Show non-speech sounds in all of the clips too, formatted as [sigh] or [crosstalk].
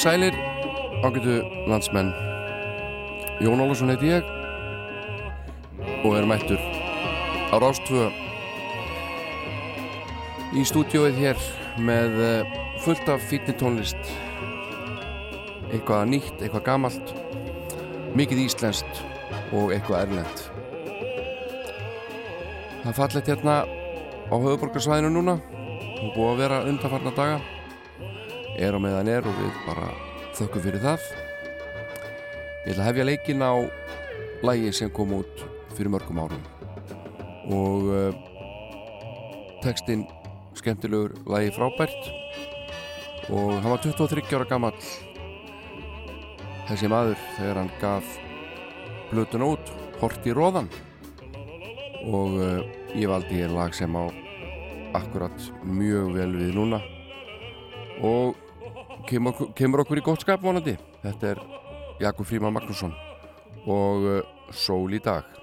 Komið sælir, ágætu landsmenn. Jón Ólarsson heiti ég og er mættur á Rástvö í stúdióið hér með eh, fullt af fítni tónlist. Eitthvað nýtt, eitthvað gamalt mikið íslenskt og eitthvað erlend Það fallet hérna á höfuborgarsvæðinu núna og búið að vera undanfarnar daga er á meðan er og við bara þökkum fyrir það. Ég ætla að hefja leikin á lægi sem kom út fyrir mörgum árum. Og uh, textin skemmtilegur lægi frábært. Og hann var 23 ára gammal þessi maður þegar hann gaf blötun út Hort í róðan og uh, ég valdi hér lag sem á akkurat mjög vel við núna. Og kemur, kemur okkur í gott skap vonandi. Þetta er Jakob Fríman Magnússon og uh, Sól í dag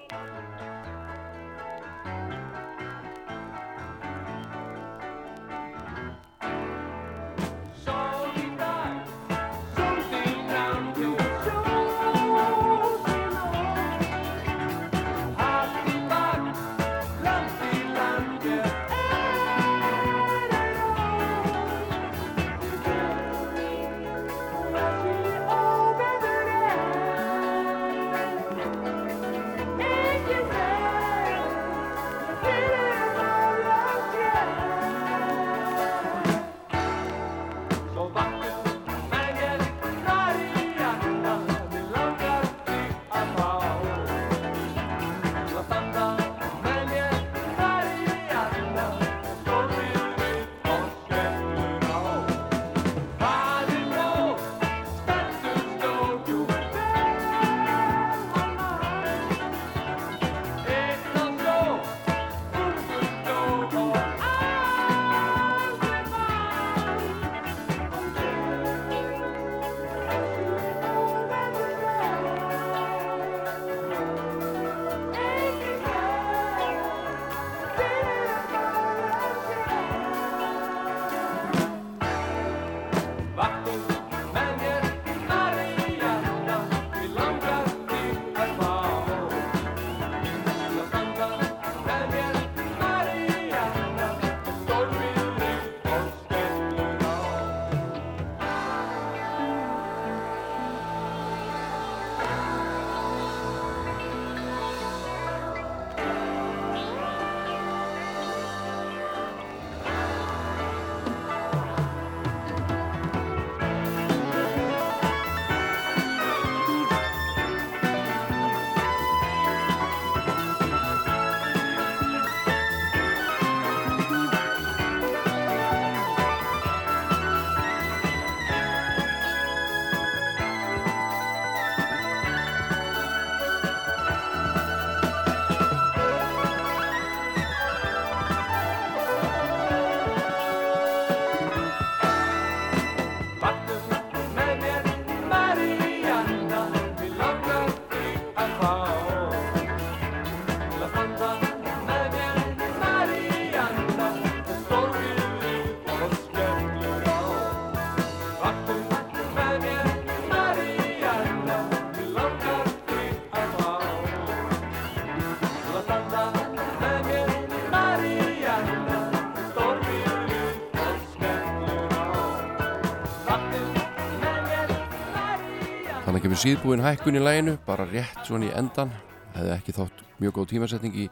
Þannig kemur síðbúin hækkun í læginu, bara rétt svona í endan. Hefði ekki þótt mjög góð tímasetning í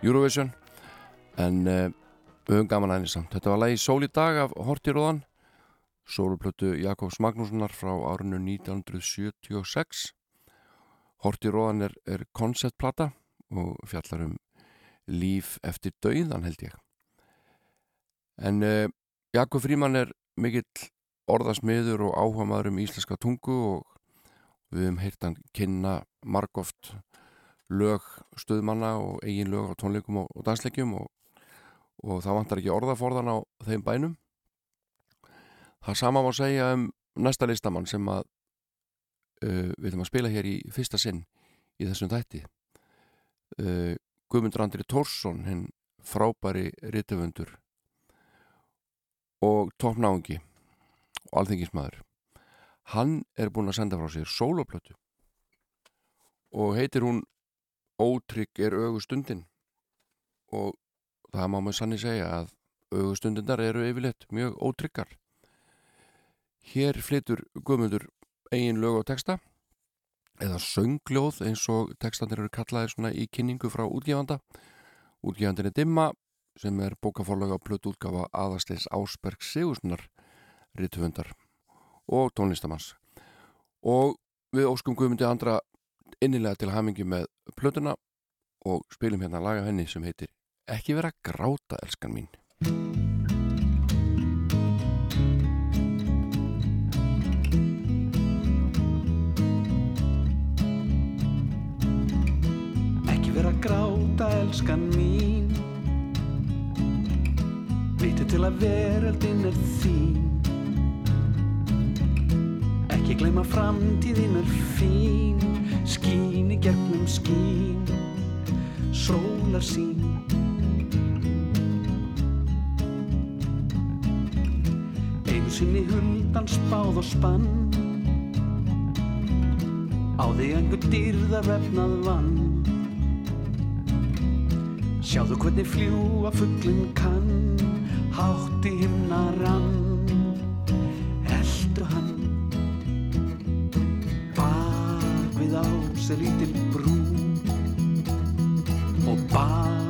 Eurovision, en uh, við höfum gaman aðeins samt. Þetta var lægi Sól í dag af Hortiróðan, sóluplötu Jakobs Magnússonar frá árinu 1976. Hortiróðan er, er konceptplata og fjallar um líf eftir dauðan held ég. En uh, Jakob Fríman er mikill orðasmiður og áhuga maður um íslenska tungu og við hefum heyrt hann kynna margóft lög stöðmanna og eigin lög á tónleikum og, og dansleikjum og, og það vantar ekki orðaforðan á þeim bænum. Það sama má segja um næsta listamann sem að uh, við ætlum að spila hér í fyrsta sinn í þessum þætti. Uh, Guðmundur Andri Tórsson henn frábæri rittöfundur og toppnáðungi og alþengismæður hann er búin að senda frá sér sóloplötu og heitir hún Ótrygg er augustundin og það má maður sannig segja að augustundindar eru yfirleitt mjög ótryggar hér flytur Guðmundur eigin lög og texta eða söngljóð eins og textanir eru kallaði svona í kynningu frá útgefanda. Útgefandin er Dimma sem er bókaforlega plötu útgafa aðastleins Ásberg Sigurssonar rittvöndar og tónlistamanns og við óskum Guðmundi andra innilega til hamingi með plötuna og spilum hérna laga henni sem heitir Ekki vera gráta elskan mín. Ekki vera gráta elskan mín. Vitu til að veröldin er þín Ekki gleyma framtíðin er fín Skín í gegnum skín Sólar sín. Einu sinni huldan spáð og spann Á því einhver dýrðar vefnað vann. Sjáðu hvernig fljúa fugglinn kann Hátt í himna við ás er lítil brú Og bak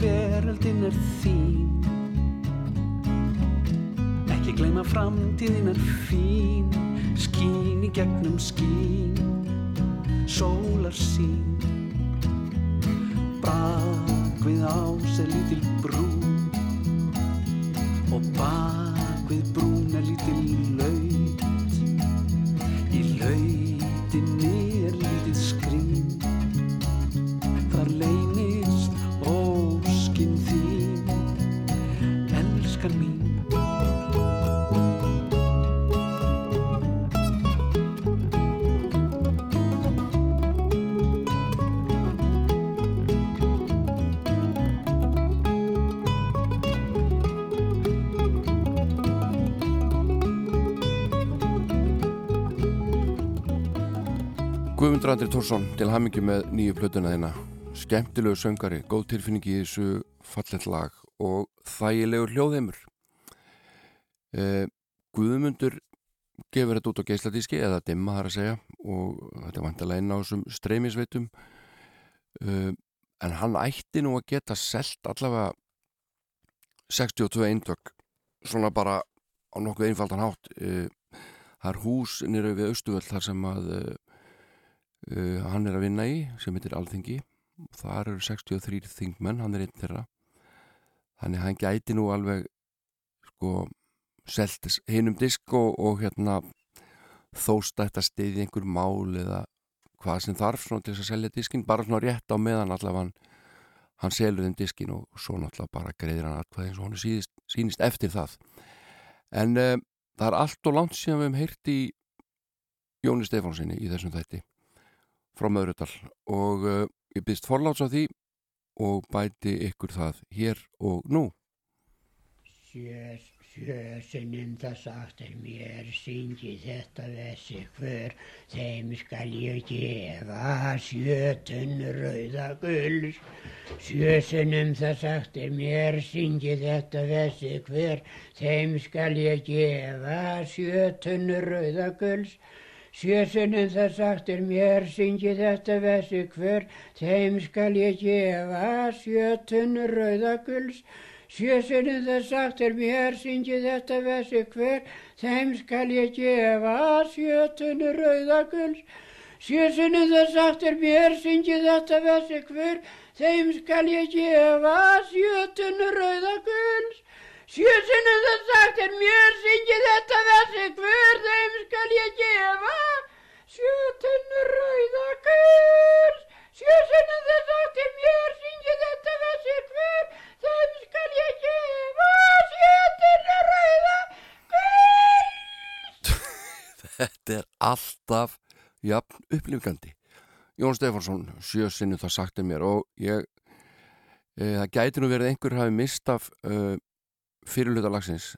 veröldin er þín. Ekki gleyma framtíðin er fín. Skín í gegnum skín. Sólar sín Bak við ás er lítil Guðmundur Andri Tórsson til hamingi með nýju plötuna þeina skemmtilegu söngari, góð tilfinningi í þessu fallet lag og þægilegur hljóðheimur. Eh, Guðmundur gefur þetta út á geisladíski eða dimma þar að segja og þetta er vantilega inn á þessum streymisveitum. Eh, en hann ætti nú að geta selt allavega 62 eintök svona bara á nokkuð einfaldan hátt. Eh, það er hús nýra við Östuvöld þar sem að eh, uh, hann er að vinna í sem heitir Alþingi. Þar eru 63 þingmenn, hann er einn þeirra. Þannig hann gæti nú alveg sko selt hinum disk og, og hérna þóst að þetta stiði einhver mál eða hvað sem þarf svona til þess að selja diskin, bara svona rétt á meðan allavega hann, hann selur þeim diskin og svo náttúrulega bara greiðir hann atkvæði eins og hann síðist, sínist eftir það. En uh, það er allt og langt síðan við hefum heyrt í Jóni Stefánsinni í þessum þætti frá Möðrudal og uh, ég byrst forláts á því og bæti ykkur það hér og nú. Sjö, sjösunum það sagt er mér syngi þetta vessi hver þeim skal ég gefa sjötun rauða gulls sjösunum það sagt er mér syngi þetta vessi hver þeim skal ég gefa sjötun rauða gulls Sjösunum það sagt er mér, syngi þetta vessi hver, þeim skal ég gefa sjötun rauða gulls. Sjösunum það sagt er mér, syngi þetta vessi hver, þeim skal ég gefa sjötunu rauðaguls. Sjösunum það sagt er mér, syngi þetta vessi hver, þeim skal ég gefa sjötunu rauðaguls. Sjösunum það sagt er mér, syngi þetta vessi hver, þeim skal ég gefa sjötunu rauðaguls. Sjösunum það sagt er mér, syngi þetta vessi hver, þeim skal ég gefa sjötunu rauða gull. [laughs] Þetta er alltaf jafn upplifgandi. Jón Stefánsson, sjö sinni það sagti mér og ég, e, það gæti nú verið einhver hafi mist af e, fyrirluta lagsins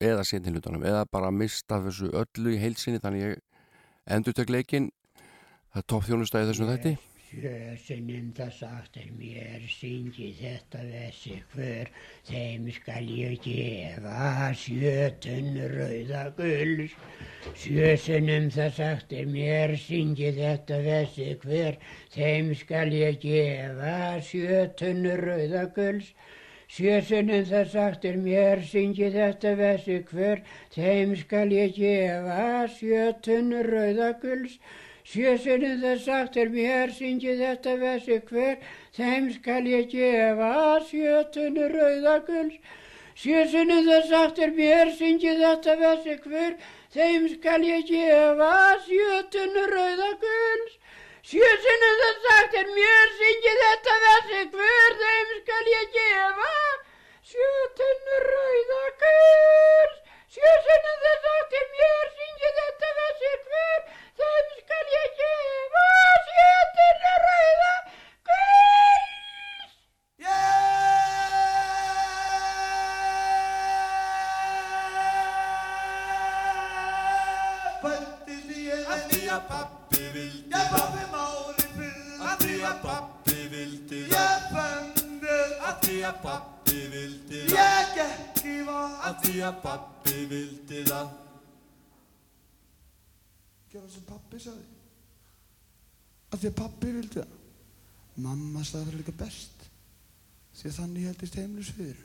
eða sentinlutanum eða bara mist af þessu öllu í heilsinni þannig ég endur tek leikin það er topp þjónustæði þessum þætti Sjösunum það sagt er mér, syngi þetta vessi hver, þeim skal ég gefa sjötun rauða gulls. Sjösunum það sagt er mér, syngi þetta vessi hver, þeim skal ég gefa sjötun rauða gulls. Sjösunum það sagt er mér, syngi þetta vessi hver, þeim skal ég gefa sjötun rauða gulls. Sjösunum það sagt er mér, syngi þetta vessi hver, þeim skal ég gefa sjötunu rauðaguls. Sjösunum það sagt er mér, syngi þetta vessi hver, þeim skal ég gefa sjötunu rauðaguls. Sjösunum það sagt er mér, syngi þetta vessi hver, þeim skal ég gefa sjötunu rauðaguls. Sjösunum það sagt er mér, syngi þetta vessi hver, þeim skal ég gefa sjötunu rauða gull. Fættist í að því að pappi vildi pappi Að að pappi vildi Ég gekk í vað Að því að pappi vildi það. Gjörðu sem pappi sagði. Að því að pappi vildi það. Mamma sagði það líka best Því að þannig heldist heimlisviður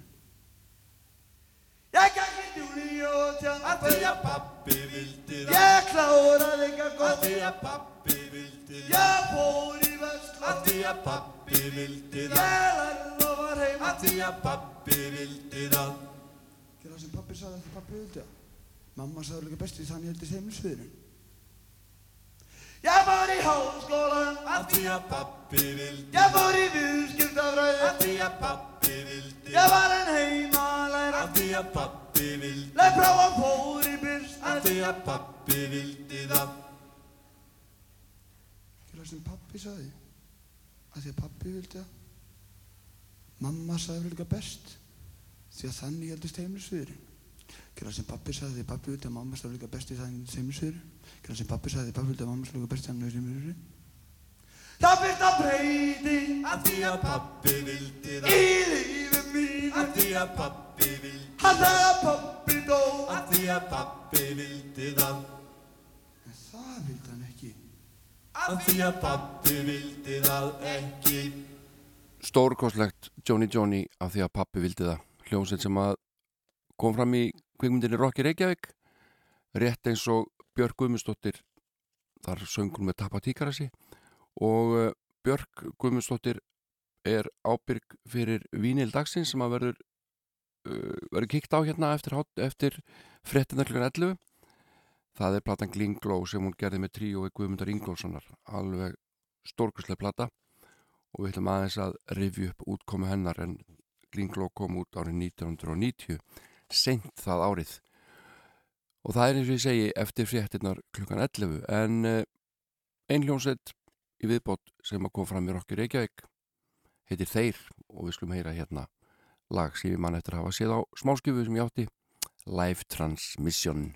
Ég gekk í djúli og tján Að því að pappi vildi það. Ég kláraði ekki að góð Að því að pappi vildi það. Ég fór í vestlun Að því að pappi vildi það. Ég lærði og var heima. Að því að pappi vildi það. Gjör það sem pappi sagði að því pappi vildi það? Mamma sagði líka best því þannig heldist heimlisviðurinn Ég fór í háskólan Að því að pappi vildi Ég fór í viðskiptafræði. Að því að pappi vildi Ég var en heimalæra Að því að pappi vildi Leif frá hann fór í business Að því að pappi vildi það. Gjör það sem pappi sagði? Að því að pappi vildi það. Mamma sagði líka best Því að þannig heldist heimlisviðurinn Gjör það sem pappi sagði því pappi vildi að mamma sagði líka best í þannig heimlisviðurinn Gjör það sem pappi sagði því pappi vildi að mamma sagði líka best í þannig heimlisviðurinn Það fyrst að breyti. Að því að pappi vildi það. Í lífi mínu Að því að pappi vildi Hann sagði að pappi dó. Að því að pappi vildi það. En það vildi hann ekki. Að því að pappi vildi það ekki. Stórkostlegt Johnny Johnny af því að pappi vildi það. Hljómsveit sem að kom fram í kvikmyndinni Rocky Reykjavík rétt eins og Björk Guðmundsdóttir þar söngur með Tappa Tíkarasi og uh, Björk Guðmundsdóttir er ábyrg fyrir Vínil dagsins sem að verður uh, verður kíkt á hérna eftir, eftir fréttina klukkan 11 það er platan Glingló sem hún gerði með tríói Guðmundar Ingólfssonar alveg stórkustlega plata. Og við ætlum aðeins að rifja upp útkomu hennar en Glingló kom út árið 1990 seint það árið. Og það er eins og ég segi eftir fréttinnar klukkan 11 en uh, ein hljónsett í viðbót sem að kom fram í Rokki Reykjavík heitir Þeir og við skulum heyra hérna lag sem ég mann eftir að hafa séð á smáskifu sem ég átti Live Transmission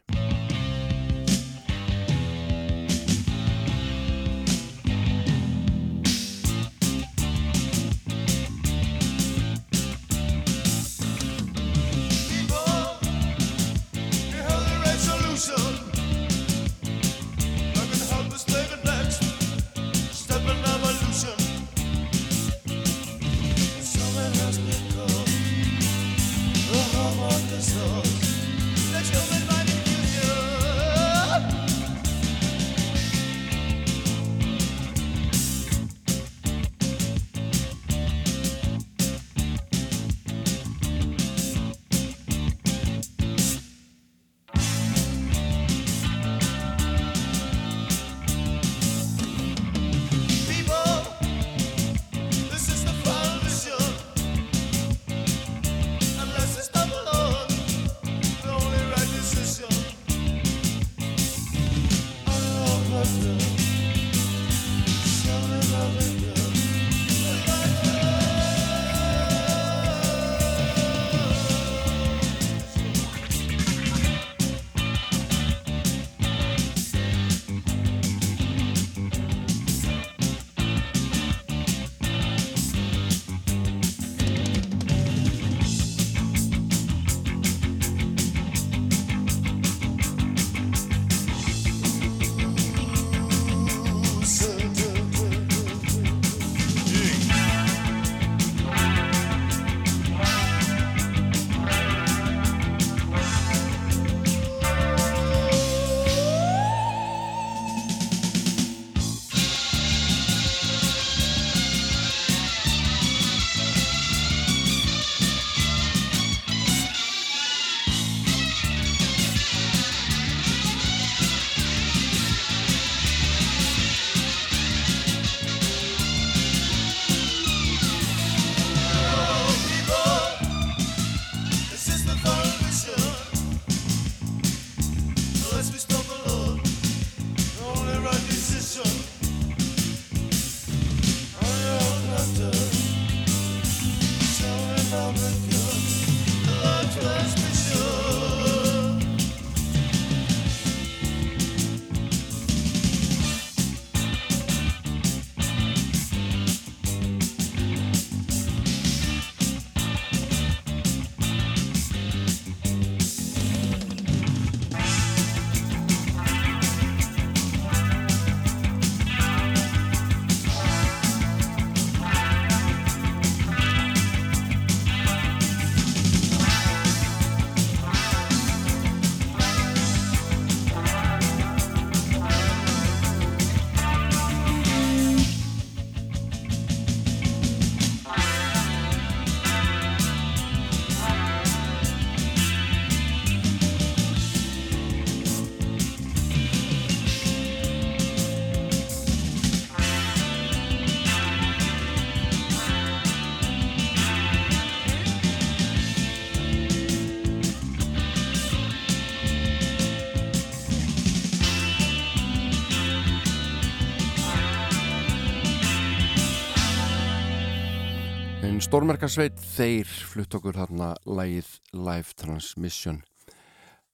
Stórmerkarsveit, þeir flutt okkur þarna lægið Live Transmission.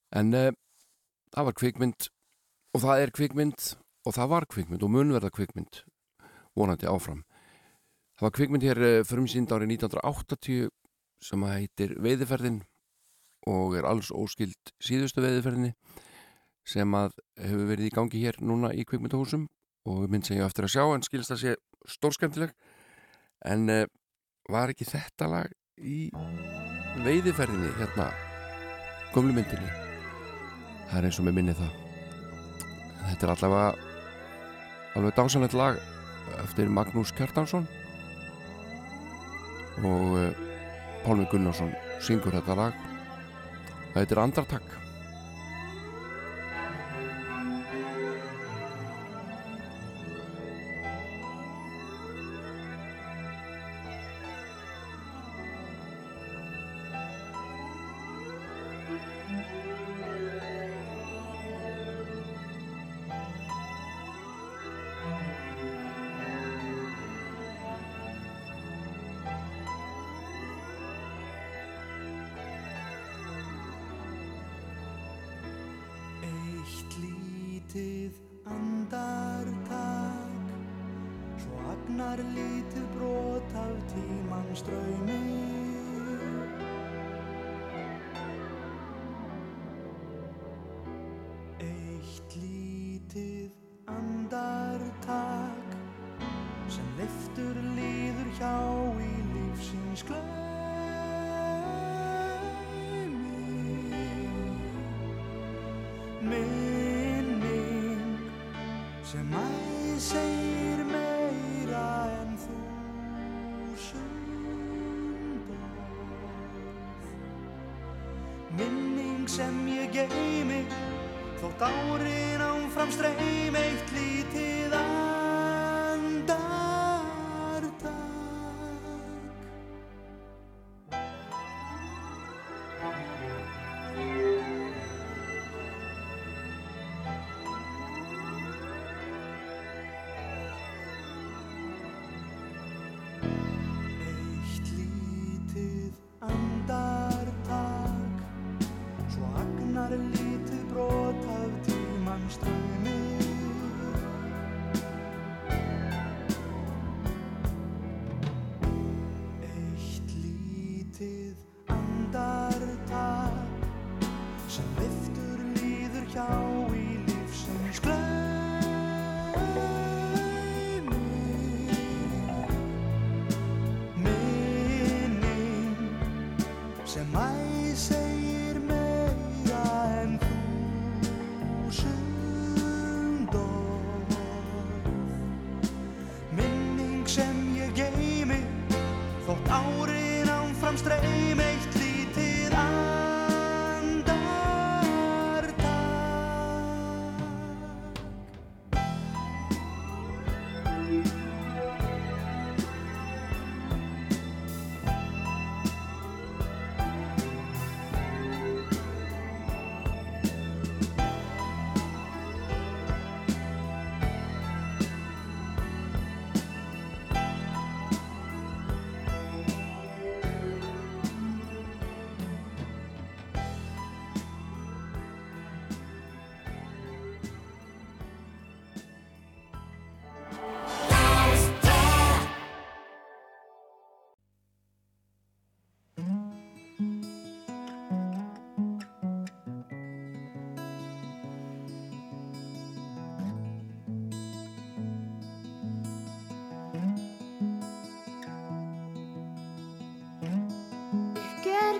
En uh, það var kvikmynd og það er kvikmynd og það var kvikmynd og munverða kvikmynd vonandi áfram. Það var kvikmynd hér uh, frumsýnd árið 1980 sem að heitir Veiðiferðin og er alls óskild síðustu veiðiferðinni sem að hefur verið í gangi hér núna í kvikmyndahúsum. Og mynd sem ég eftir að sjá en skilst að sé stórskemtileg en uh, var ekki þetta lag í veiðiferðinni hérna gömlu myndinni? Það er eins og með minni það. Þetta er allavega alveg dásanlegt lag eftir Magnús Kjartansson. Og uh, Pálmi Gunnarsson syngur þetta lag. Það heitir Andartak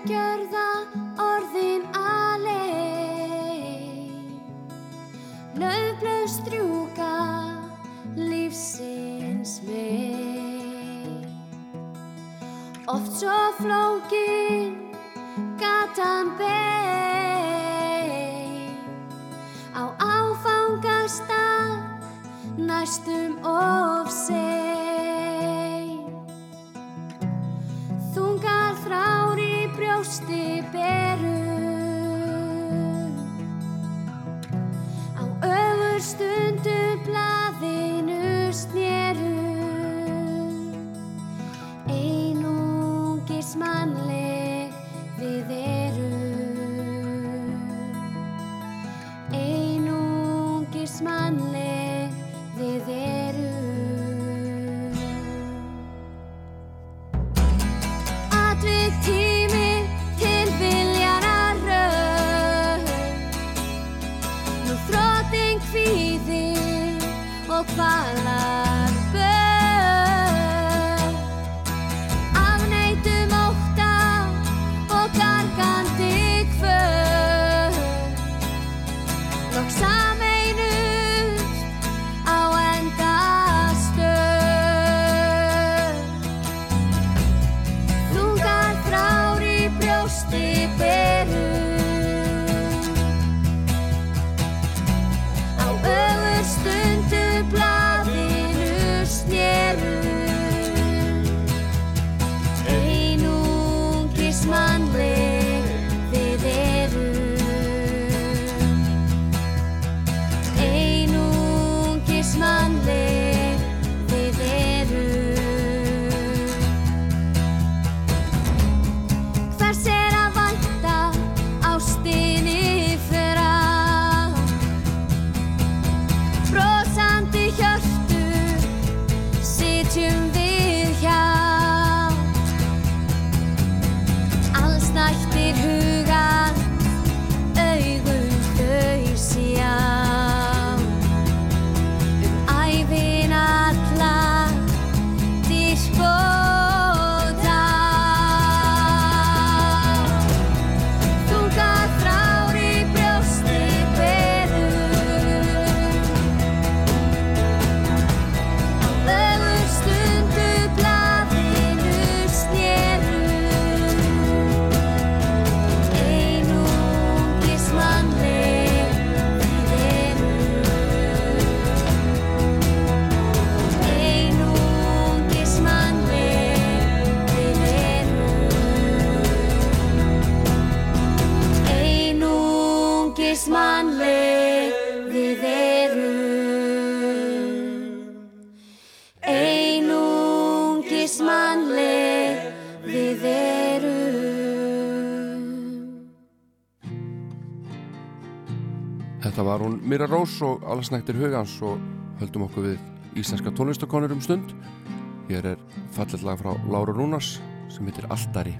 gjörða Mira Rós og Alarsnættir Haugans og höldum okkur við íslenska tónlistakonur um stund. Hér er fallet lag frá Lára Rúnars sem heitir Aldari.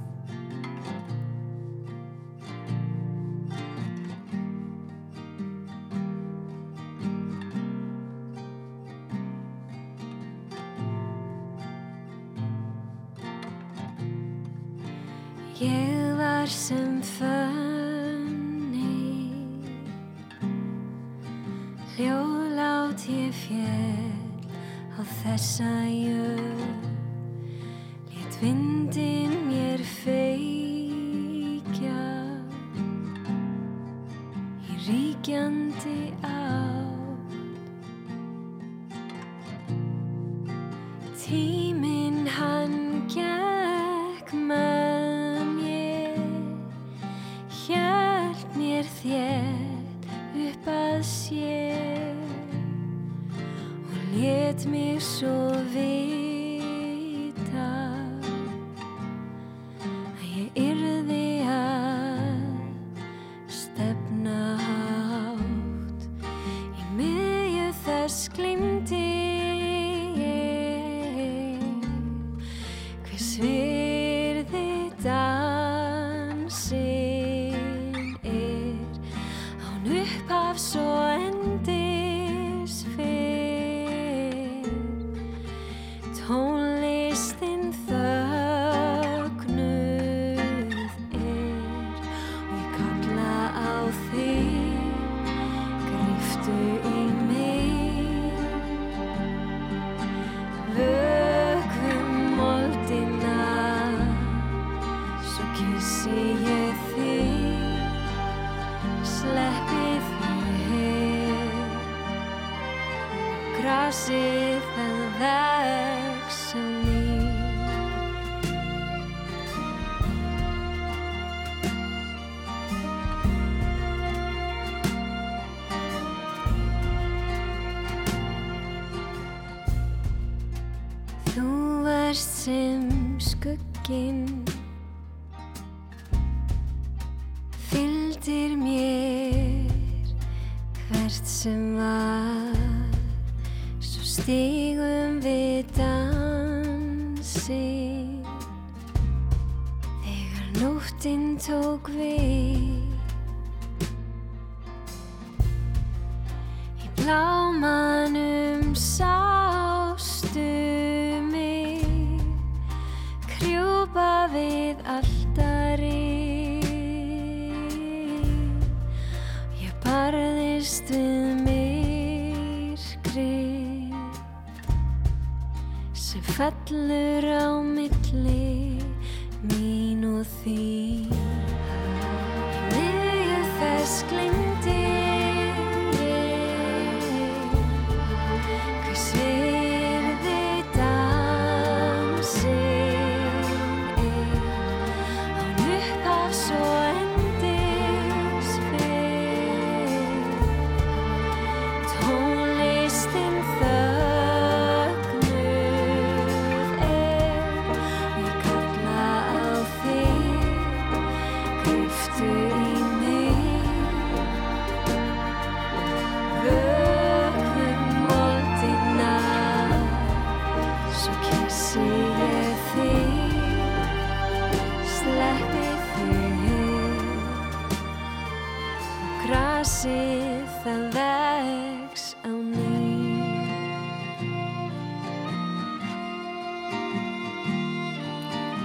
Grasið það vex á ný.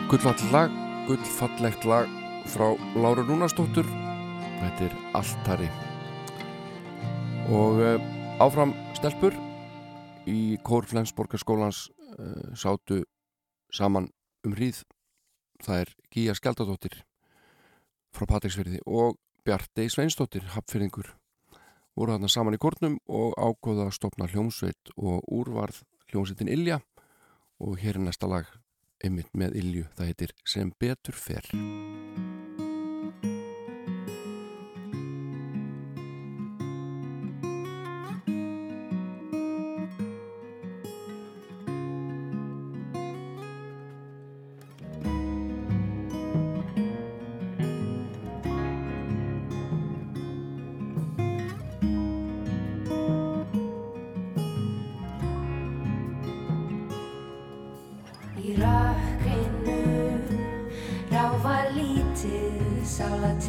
Gullfall lag, gullfallegt lag frá Láru Rúnarsdóttur. Þetta er Altari. Og uh, áfram stelpur í Kór Flensborgarskólans uh, sátu saman um hríð. Það er Gíja Skjaldadóttir frá Patricksfyrði og Bjartei Sveinsdóttir hapfyrðingur voru þarna saman í kórnum og ágóða að stopna hljómsveit og úrvarð hljómsveitin Ilja og hér er næsta lag einmitt með Ilju, það heitir Sem betur fer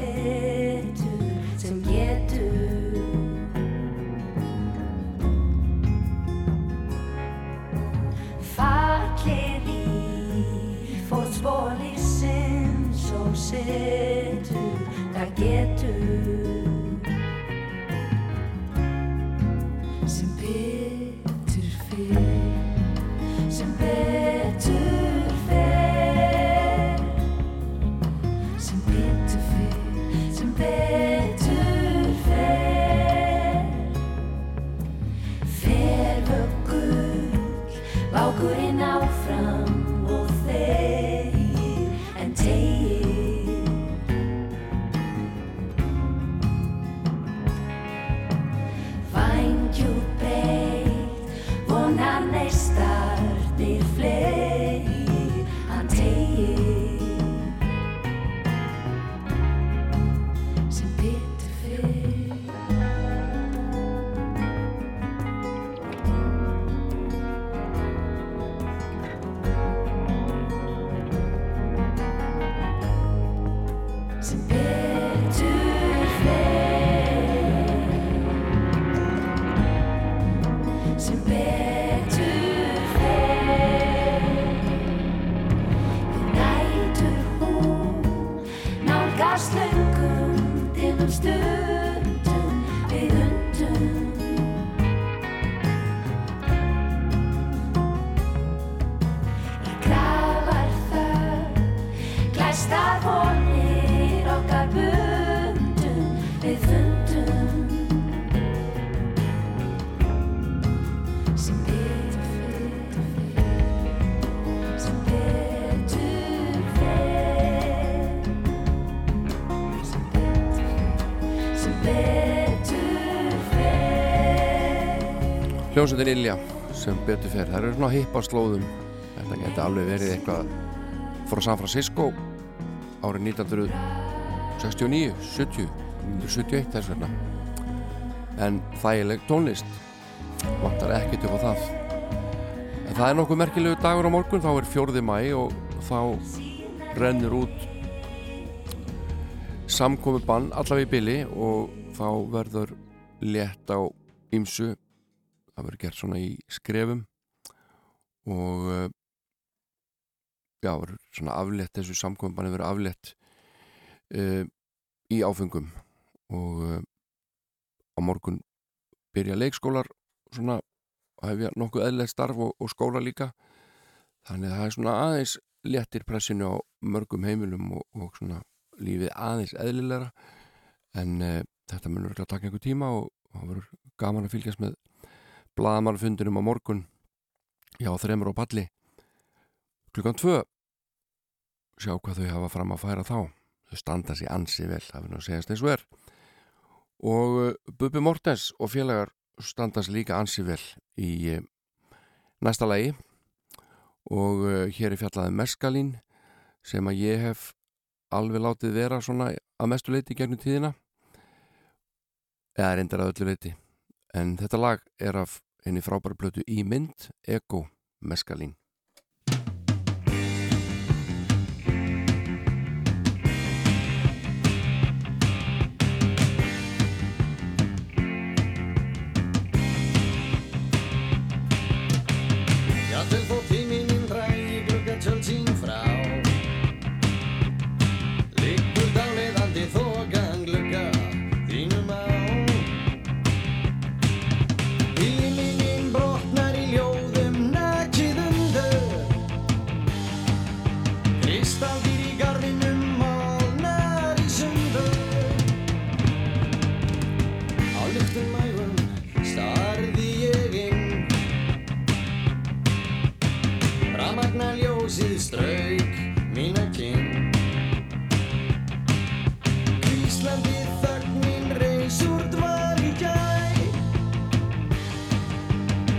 sála tettur sem getur. Fallir í fótspóli sem svo setur það getur Hljómsveitin Ilja sem betur fer, það eru svona hippa slóðum þetta geti alveg verið eitthvað frá San Francisco árið 1969 70, 1971 þess vegna. En þægileg tónlist vantar ekkert upp á það. En það er nokkuð merkilegu dagur á morgun þá er 4. mæ og þá rennur út samkomi bann allavega í bili og þá verður létt á ýmsu það verður gert svona í skrefum og uh, já, verður svona aflétt þessu samkominbanni verður aflétt uh, í áfengum og uh, á morgun byrja leikskólar svona að hefja nokkuð eðlilegt starf og, og skóla líka. Þannig að það er svona aðeins léttir pressinu á mörgum heimilum og, og svona lífið aðeins eðlilegra. En uh, þetta munur ekki að taka einhver tíma og það verður gaman að fylgjast með blaðamannfundinum á morgun. Já, þreymur á palli. Klukkan tvö. Sjá hvað þau hafa fram að færa þá. Þau standa sér ansi vel það verður að segjast eins og er. Og uh, Bubi Mortens og félagar standa sér líka ansi vel í uh, næsta lagi. Og uh, hér er fjallaði Meskalín sem að ég hef alveg látið vera svona að mestu leiti gegnum tíðina. Eða reyndar að öllu leiti en þetta lag er af henni frábæra blötu í mynd Ego Meskalín ljósið strauk mína kinn. Íslandi þögnin reys úr dval í gæ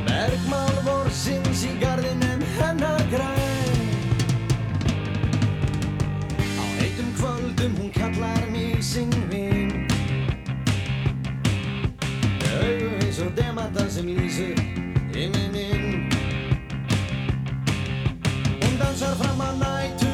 Bergmál vorsins í garðinum hennar græn. Á heitum kvöldum hún kallar mig sinn vinn Augu eins og demata sem lýsur Hún dansar fram að nætur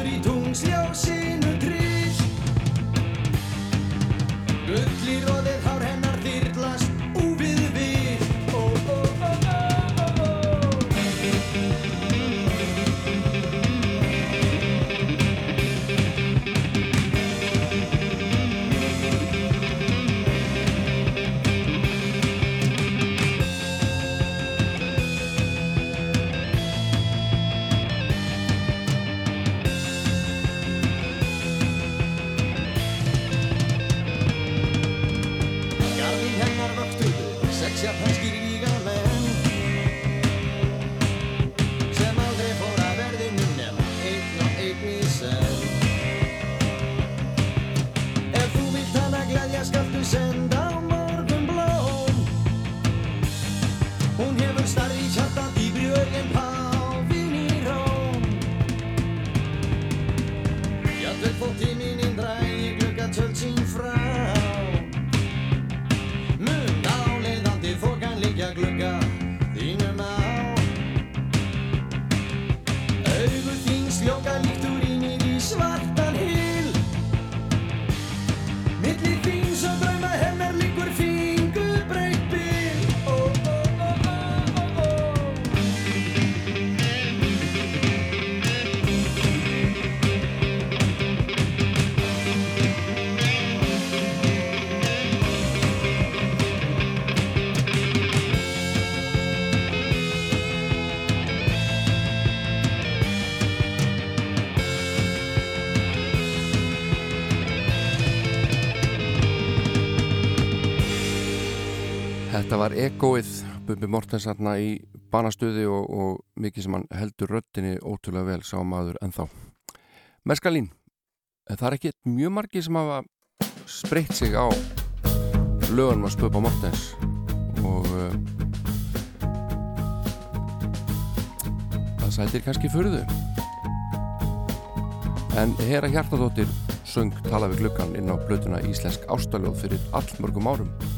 friend. var ekoið Bubi Mortens hérna í banastöði og, og mikið sem hann heldur röttinni ótrúlega vel sá maður en þá Meskalín, það er ekki mjög margi sem hafa spreytt sig á lögunum að stöpa Mortens og uh, það sætir kannski fyrðu en Hera Hjartadóttir söng Tala við glukkan inn á blötuna Íslensk ástæljóð fyrir allmörgum árum.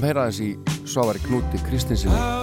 skulum heyra þess í Svavari Knúti Kristinsinni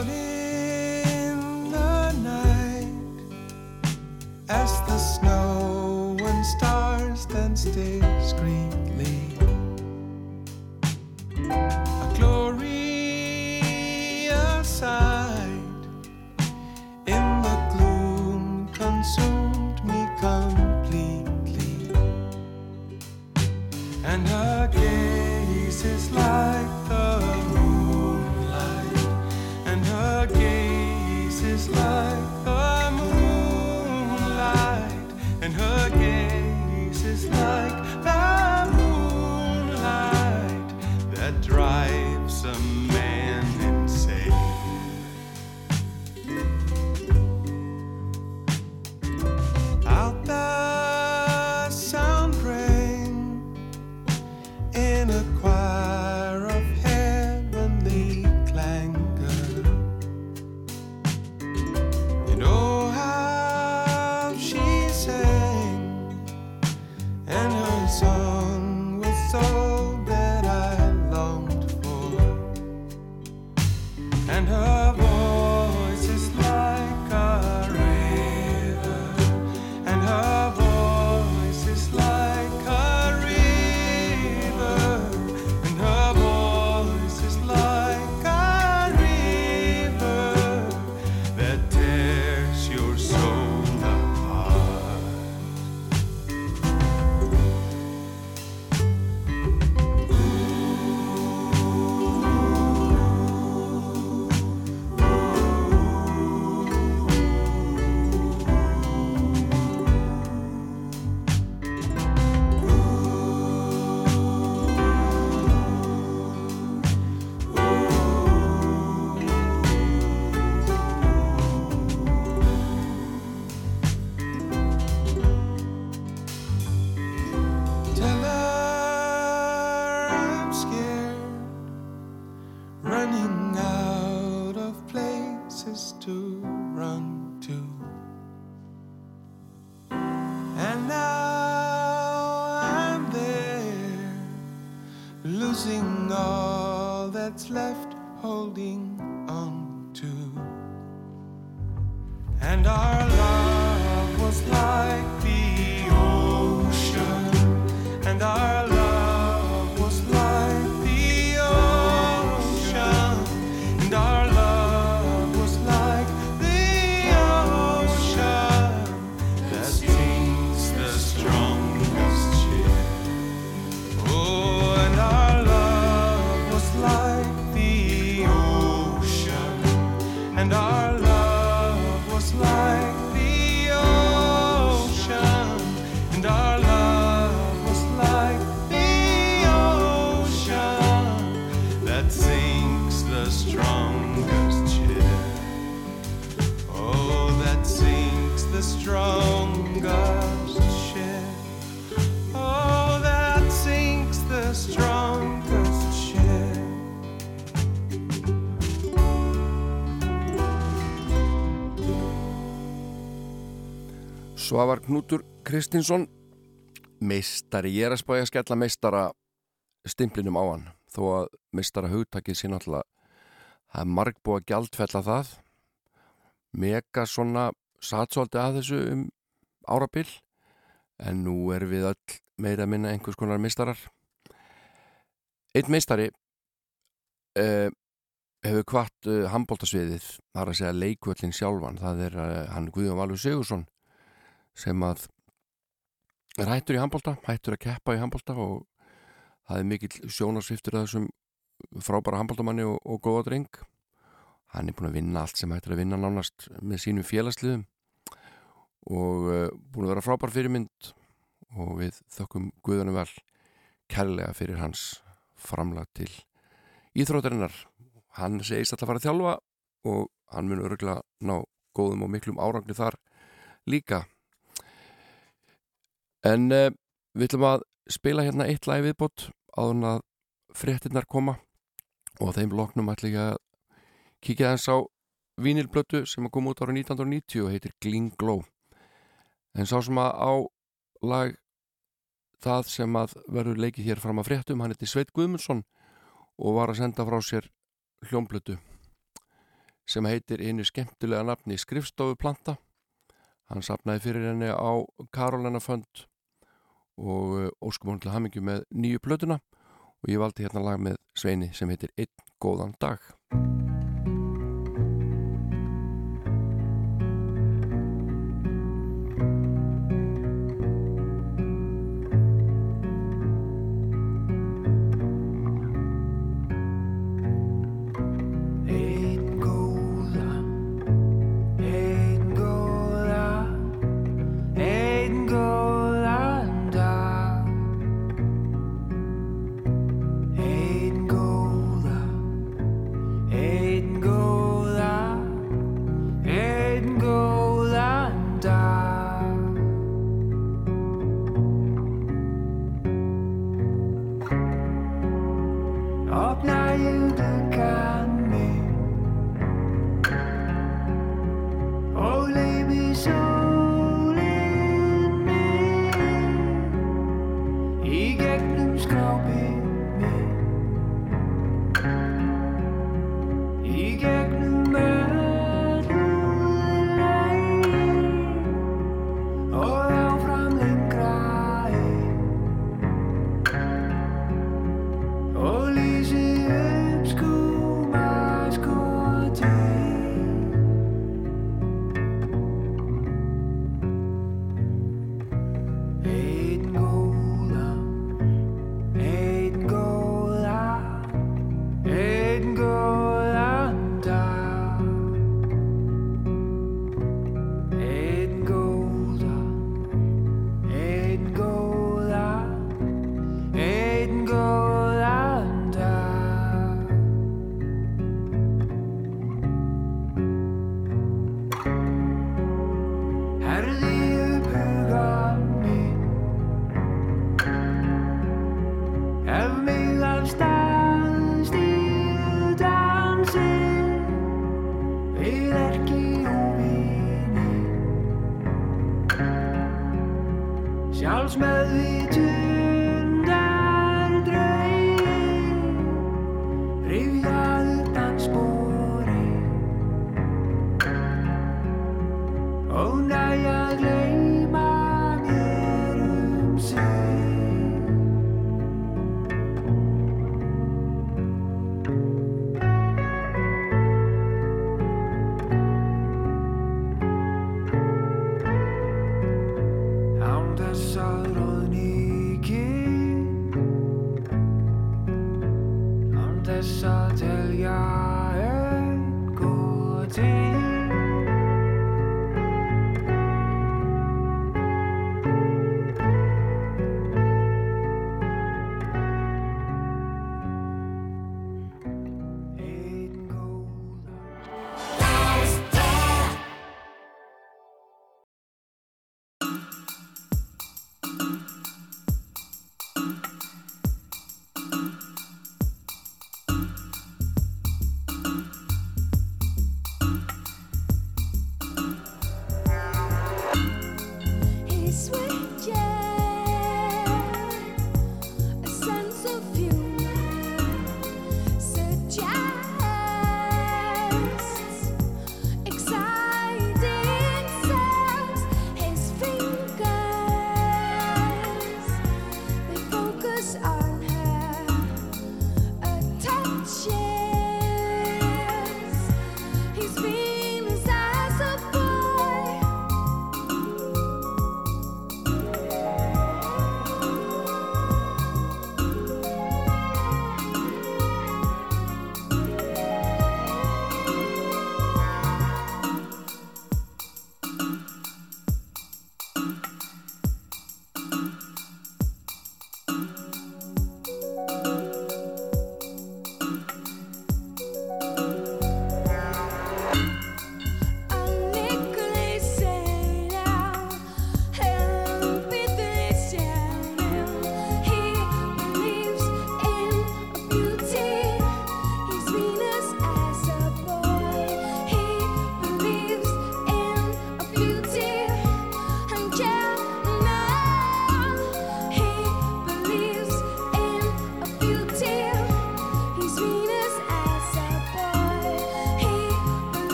Svavar Knútur Kristinsson meistari, ég er að spája að skella meistara stimplinum á hann. Þó að meistara hugtakið sín alltaf það er marg búið að það. Mega svona satt svolítið að þessu um árabil en nú erum við öll meira að minna einhvers konar meistarar. Einn meistari uh, hefur kvart uh, handbóltasviðið, það er að segja leikvöllin sjálfan, það er uh, hann Guðjón Valur Sigursson sem að er hættur í handbólta, hættur að keppa í handbólta og það er mikill sjónarsviftur að þessum frábæra handbóltamanni og, og góða dreng. Hann er búin að vinna allt sem hættur að vinna nánast með sínum félagsliðum og uh, búin að vera frábær fyrirmynd og við þökkum Guðunum vel kærlega fyrir hans framlag til íþróttarinnar. Hann segist alltaf að fara að þjálfa og hann mun örgulega ná góðum og miklum árangli þar líka en uh, við ætlum að spila hérna eitt lag viðbót áður en að fréttinnar koma. Og þeim loknum ætlum ég að kíkja þess á vínilblötu sem að koma út ára 1990 og heitir Gling Glow. En sá sem að á lag það sem að verður leikið hér fram að fréttum hann heitir Sveit Guðmundsson og var að senda frá sér hljómblötu sem heitir einu skemmtilega nafni Skrifstofuplanta hann sapnaði fyrir henni á Karolina Fönd og uh, óskum hún til hamingju með nýju plötuna. Og ég valdi hérna lag með Sveini sem heitir Einn góðan dag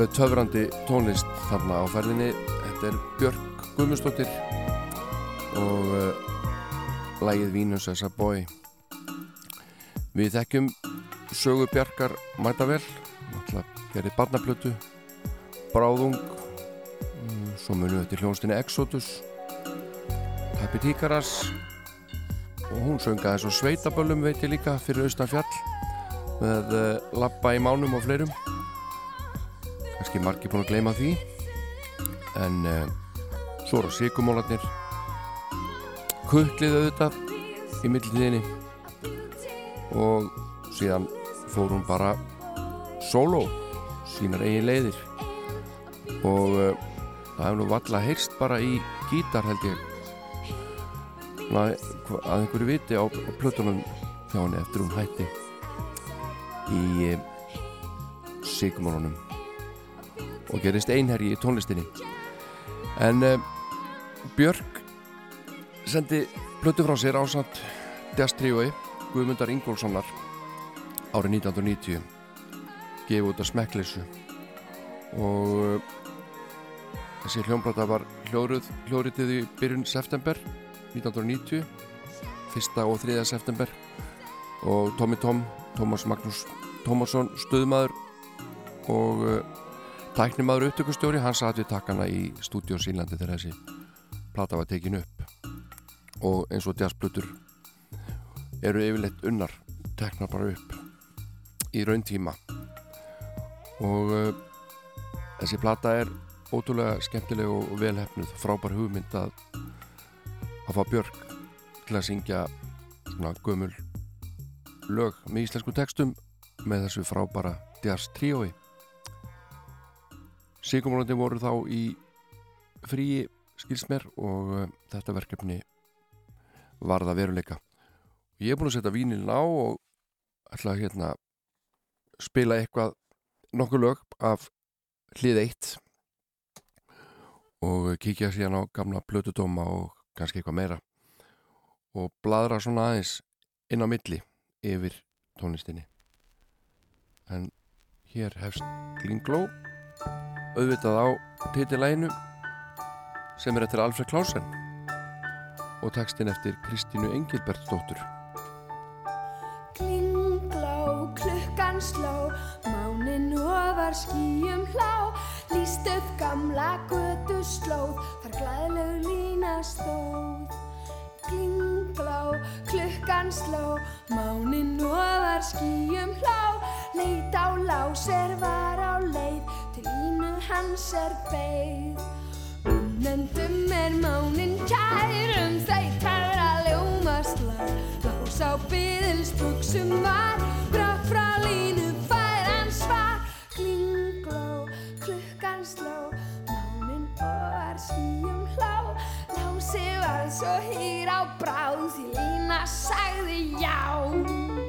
Alveg töfrandi tónlist þarna á ferðinni. Þetta er Björk Guðmundsdóttir og uh, lægið Vínus as a boy. Við þekkjum sögu Bjarkar mæta vel, náttúrulega gerði barnaplötu, Bráðung, mm, svo munum við til hljónstinni Exodus, Tappi Tíkaras. Og hún sönga þess á sveitaböllum veit ég líka fyrir austan fjall með uh, Lappa í mánum og fleirum kannski margir búin að gleyma því. En uh, svo eru síkumólarnir kukklið auðvitað í millitíðinni. Og síðan fór hún bara solo sínar eigin leiðir. Og uh, það hefur nú valla heyrst bara í gítar held ég. Að einhverju viti á, á plötunum hjá henni eftir hún hætti í uh, síkumólarnum og gerist einherji í tónlistinni. En uh, Björk sendi plötu frá sér ásand Deastrioi Guðmundar Ingólfssonar árið 1990 gefið út að smekkleysu og uh, þessi hljómblata var hljóritið í byrjun september 1990 fyrsta og þriða september. Og Tommy Tom Tómas Magnús Tómasson stuðmaður og uh, tæknimaður upptökustjóri, hann satt við takkana í stúdíu Sýnlandi þegar þessi plata var tekin upp. Og eins og jazzblutur eru yfirleitt unnar teknar bara upp í rauntíma og uh, þessi plata er ótrúlega skemmtileg og velhefnuð frábær hugmynd að að fá Björk til að syngja svona gömul lög með íslensku textum með þessu frábæra jazz tríói Sigurmálandi voru þá í fríi skilsmér og uh, þetta verkefni varða veruleika. Ég er búin að setja vínilin á og ætla að hérna spila eitthvað nokkuð lög af hlið eitt og kíkja síðan á gamla plötudóma og kannski eitthvað meira og bladra svona aðeins inn á milli yfir tónlistinni en hér hefst Glingló auðvitað á titilæginu sem er eftir Alfred Klausen og textin eftir Kristínu Engilbertsdóttur. Klingló, klukkan sló, mánin ofar skýjum hlá, líst upp gamla götu slóð, þar glæðlegu lína stóð. Klingló, klukkan sló, mánin ofar skýjum hlá, leit á láser var á leið, til línu hans er beigð. Unnendum er mánin kærum, þeitar að ljómast lag, lás á byðilsbuxum var, brátt frá línu fær hann svar. Klingló, klukkan sló, mánin og skýjum hlá, lási var svo hýr á bráð, því lína sagði já.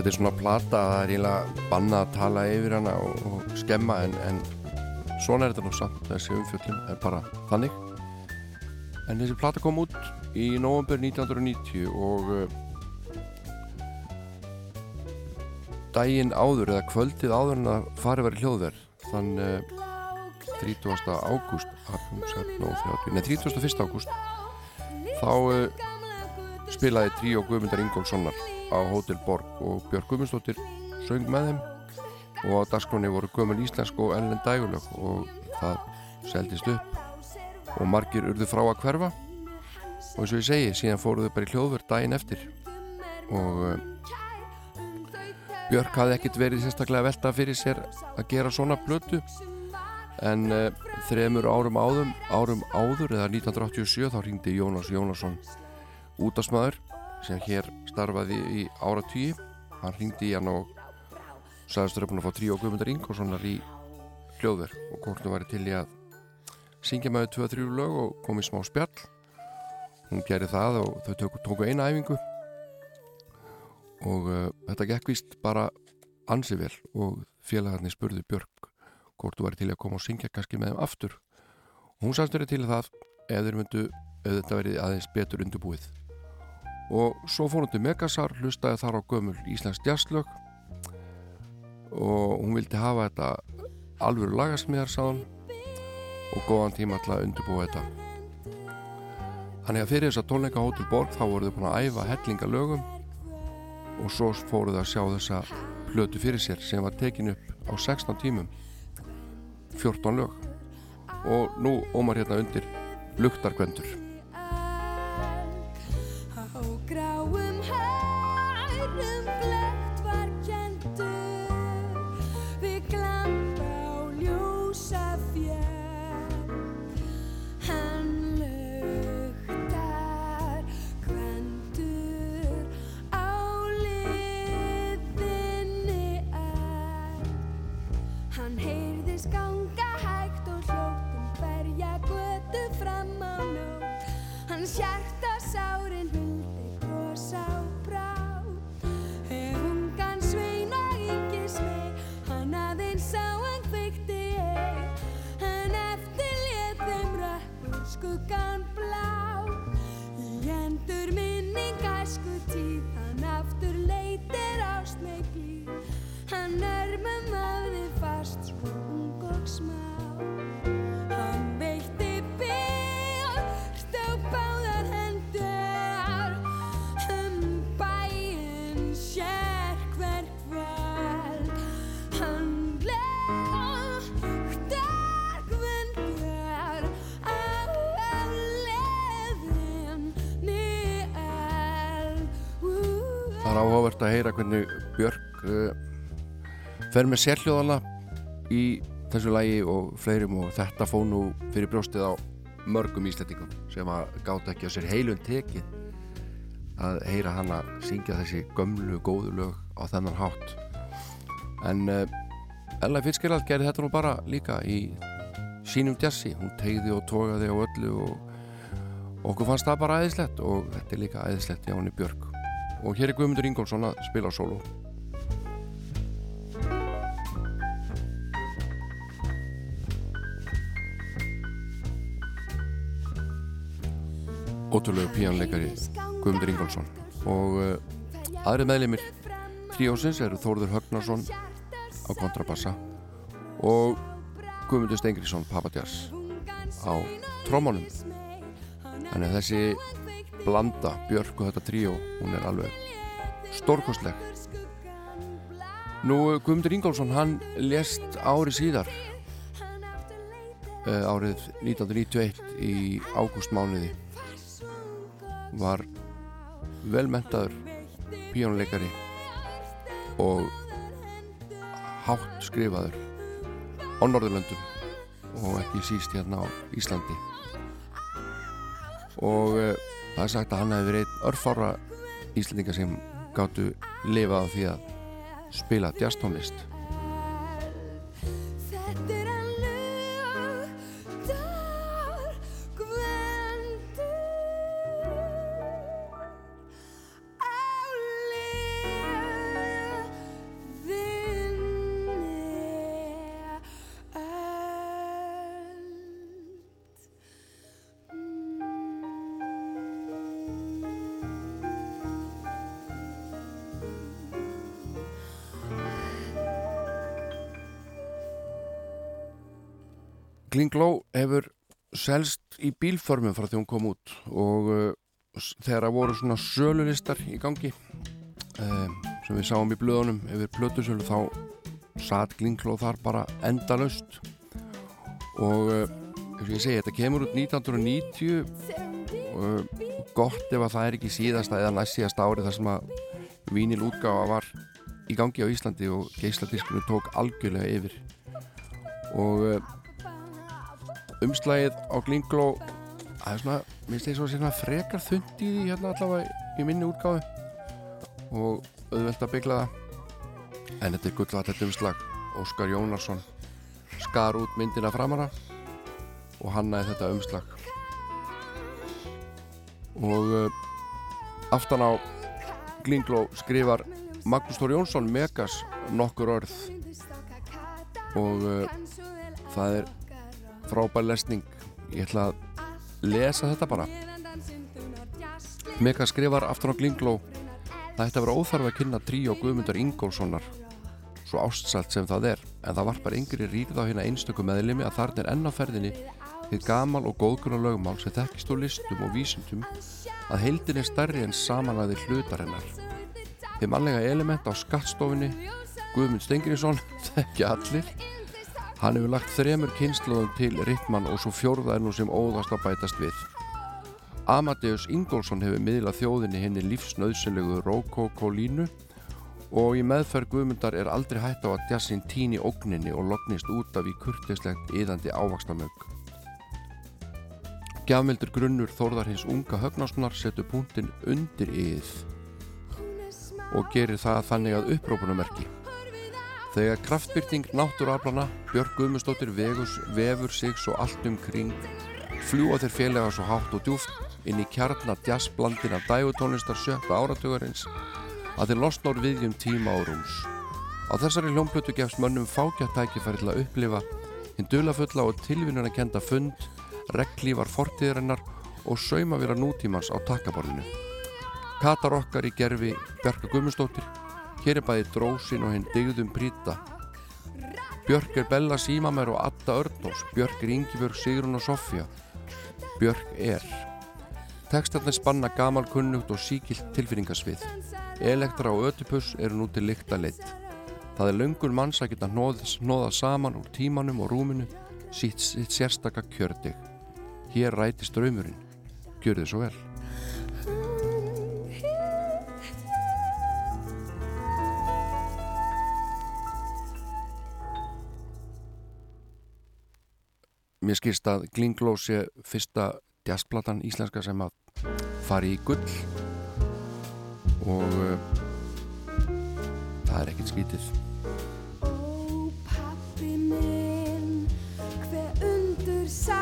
Þetta er svona plata að það er eiginlega banna að tala yfir hana og, og skemma en, en svona er þetta nú samt þessi umfjöllum er bara þannig en þessi plata kom út í november 1990 og uh, daginn áður eða kvöldið áður en að farið var í hljóðverð þann uh, 30. ágúst nei 31. ágúst þá uh, spilaði tríó Guðmundar Ingólfssonar á Hotel Borg og Björg Guðmundsdóttir söng með þeim. Og á dagskráni voru gömul íslensk og ennlen dægulög og það seldist upp. Og margir urðu frá að hverfa. Og eins og ég segi, síðan fóruðu bara í hljóðverð daginn eftir. Og uh, Björk hafði ekkert verið sérstaklega velta fyrir sér að gera svona blötu en uh, þremur árum áðum árum áður eða 1987 þá ringdi Jónas Jónasson útasmaður sem hér starfaði í ára tíu hann ringdi í hann og sagðist búin að fá trí og guðmundar Ingolsonar í hljóðverk. Og hún væri til í að syngja með þau 2-3 lög og kom í smá spjall. Hún gerði það og þau tóku, tóku eina æfingu. Og uh, þetta gekk vist bara ansi vel og félagarnir spurði Björk hvort þú væri til að koma og syngja kannski með þeim aftur. Og hún sagðist verið til það ef myndu ef þetta verið aðeins betur undirbúið og svo fór hún til Megasar hlustaði þar á gömul Íslands jazzlög. Og hún vildi hafa þetta alvöru lagasmíðar sáðan og góðan tíma alltaf að undirbúa þetta. Þannig að fyrir þess að tónleika Hotel Borg þá voru þau búin að æfa hellinga lögum og svo fóruð að sjá þessa plötu fyrir sér sem var tekin upp á 16 tímum. 14 lög. Og nú ómar hérna undir luktargvendur áhugavert að heyra hvernig Björk uh, fer með sérhljóðana í þessu lægi og fleirum og þetta fó nú fyrir brjóstið á mörgum íslendingum sem að gáta ekki á sér heilun tekið að heyra hana syngja þessi gömlu góðu lög á þennan hátt. En uh, Ella Fitzgerald gerði þetta nú bara líka í sínum jazzi hún tegði og tógaði á öllu og okkur fannst það bara æðislegt og þetta er líka æðislegt hjá henni Björk og hér er Guðmundur Ingólfsson að spila solo ótrúlegu píanleikari Guðmundur Ingólfsson. Og uh, aðri meðlimir tríósins eru Þórður Högnarsson á kontrabassa og Guðmundur Stengriðsson Papadjars á trómanum þannig að þessi blanda Björk og þetta tríó hún er alveg stórkostleg. Nú Guðmundur Ingólfsson hann lést ári síðar uh, árið 1991 í ágústmánuði. Var velmentaður píjónuleikari og hátt skrifaður á Norðurlöndum og ekki síst hérna á Íslandi og uh, það er sagt að hann hefði verið örfára Íslandinga sem gáttu lifað á því að spila jazztónlist Klingló hefur selst í bílförmum frá því hún kom út og uh, þegar það voru svona sölulistar í gangi um, sem við sáum í blöðunum yfir plötusölu þá satt Klingló þar bara endalaust. Og uh, eins og ég segi þetta kemur út 1990 og uh, gott ef að það er ekki síðasta eða næst síðasta ári þar sem að vínil útgáfa var í gangi á Íslandi og geisladiskunum tók algjörlega yfir. Og uh, umslægið á Glingló það er svona, minnst ég svo svona frekar þund í því hérna allavega í minni útgáfi og auðvelt að byggla það. En þetta er gullat þetta umslag. Óskar Jónarsson skar út myndina framara og hannaði þetta umslag. Og uh, aftan á Glingló skrifar Magnús Þór Jónsson Megas nokkur orð. Og uh, það er frábær lesning. Ég ætla að lesa þetta bara. Mega skrifar aftur á Glingló það ætti að vera óþarf að kynna tríó Guðmundar Ingólfssonar. Svo ástsalt sem það er en það varpar yngri rýrð á hérna einstöku meðlimi að þarna er enn á ferðinni þið gamal og góðgrunna lögmál sem þekkist úr listum og vísindum að heildin er stærri en samanlæði hlutar hennar. Þið mannlega element á skattstofinni Guðmund Stengriðsson [laughs] þekki allir Hann hefur lagt þremur kynnslóðum til Rittmann og svo fjórða nú sem óðast að bætast við. Amadeus Ingólfsson hefur miðlað þjóðinni henni lífsnauðsynlegu Rókókólínu og í meðferð Guðmundar er aldrei hætt á að djassin tíni ógninni og lognist út af í kurtislegt yðandi ávakstamögg. Gjafmildur grunnur þórðar hins unga högnarssonar setur punktin undir yð og gerir það þannig að upprópunamerki. Þegar kraftbyrting náttúraflana, Björg Guðmustóttir vegus, vefur sig svo allt um kring, fljúa þeir félaga svo hátt og djúft inn í kjarnar jazzblandin af dægutónlistar sjötta áratugarins að þeir losna úr viðjum tíma og rúms. Á þessari hljómplötu gefst mönnum fákjart tækifæri til að upplifa hinn dulafulla og tilvinnuna kenda fund, reglívar fortíðarinnar og saumavira nútímans á takkaborðinu. Katar okkar í gerfi Björka Guðmustóttir Hér er bæði drósin og hinn digðum prýta. Björk er Bella Símamer og Atta Örnós. Björk er Ingibjörg Sigrun og Sofja. Björk er. Tekstarnir spanna gamal kunnugt og síkilt tilfinningasvið. Elektra og Ötipus eru nú til lykta leitt. Það er löngun manns að geta hnóða saman úr tímanum og rúminu sitt, sitt sérstaka kjördig. Hér rætist draumurinn. Gjör þið svo vel. Mér skýrst að Glingló sé fyrsta jazzplatan íslenska sem að fari í gull. Og uh, það er ekkert skítið Ó, pabbi minn, hve undur samlega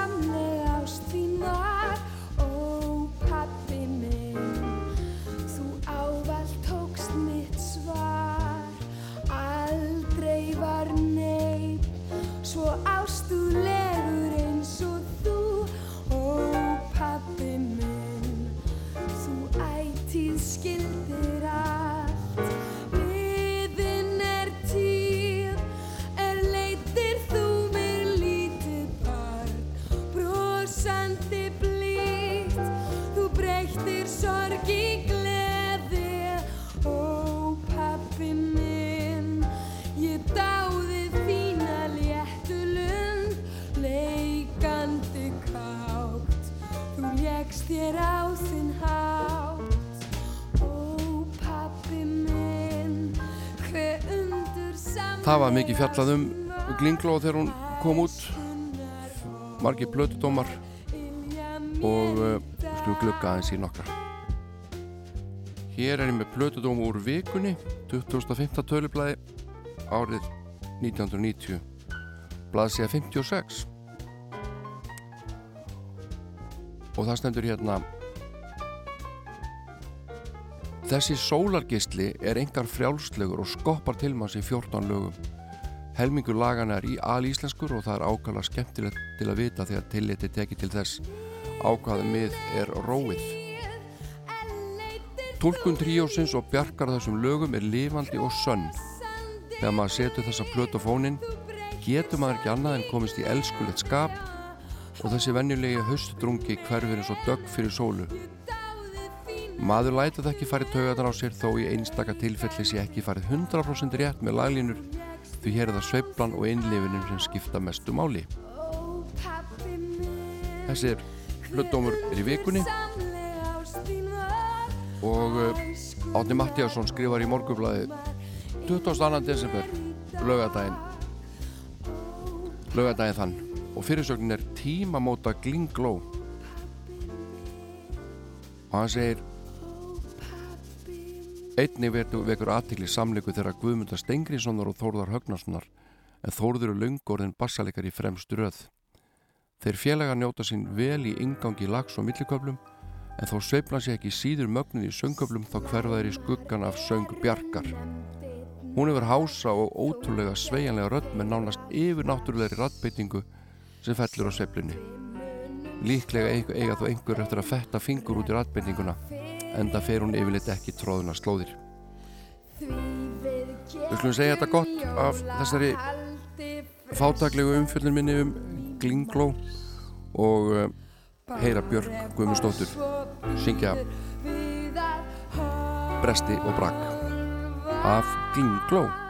Það var mikið fjallað um Glingló þegar hún kom út. Margir blötudómar og uh, skulum glugga aðeins í nokkra. Hér er ég með blötudóm úr vikunni 2005. tölublaði árið 1990 blaðsíða 56 og það stendur hérna Þessi sólargeisli er engar frjálslegur og skoppar til manns í 14 lögum. Helmingur lagana er í alíslenskur og það er ákala skemmtilegt til að vita þegar tilliti tekið til þess ákvaða mið er róið. Tólkun tríósins og bjarkar þessum lögum er lifandi og sönn. Þegar maður setur þessa plötu á fónin getur maður ekki annað en komist í elskulegt skap og þessi venjulegi haustdrungi hverfir eins og dögg fyrir sólu. Maður lætur það ekki farið taugatar á sér þó í einstaka tilfelli sé ekki farið 100% rétt með laglínur því hér er það sveiflan og innlifinum sem skipta mestu máli. Þessi er hlutómur er í vikunni og uh, Átni Mattíasson skrifar í morgublaði 22. desember laugadaginn laugadaginn þann og fyrirsögnin er tímamóta glingló og hann segir Einnig vekur, aðtikli samleiku þegar Guðmundar Stengriðssonar og Þórðar Högnarssonar en Þórður er löngorðin bassalegar í fremst röð. Þeir félaga njóta sín vel í ingangi lags og milliköflum en þó sveifla sér ekki síður mögnin í söngköflum þá hverfa þeir í skuggan af söng Bjarkar. Hún hefur hása og ótrúlega sveigjanlega rödd með nánast yfirnáttúrulegri raddbeitingu sem fellur á sveiflinni. Líklega eiga, þó einhver eftir að fetta fingur út í raddbeitinguna enda fer hún yfirleitt ekki tróðuna slóðir. Við skulum segja þetta gott af þessari fátaklegu umfjöldin minni um Glingló og uh, heyra Björk Guðmundsdóttur syngja Bresti og Brakk af Glingló.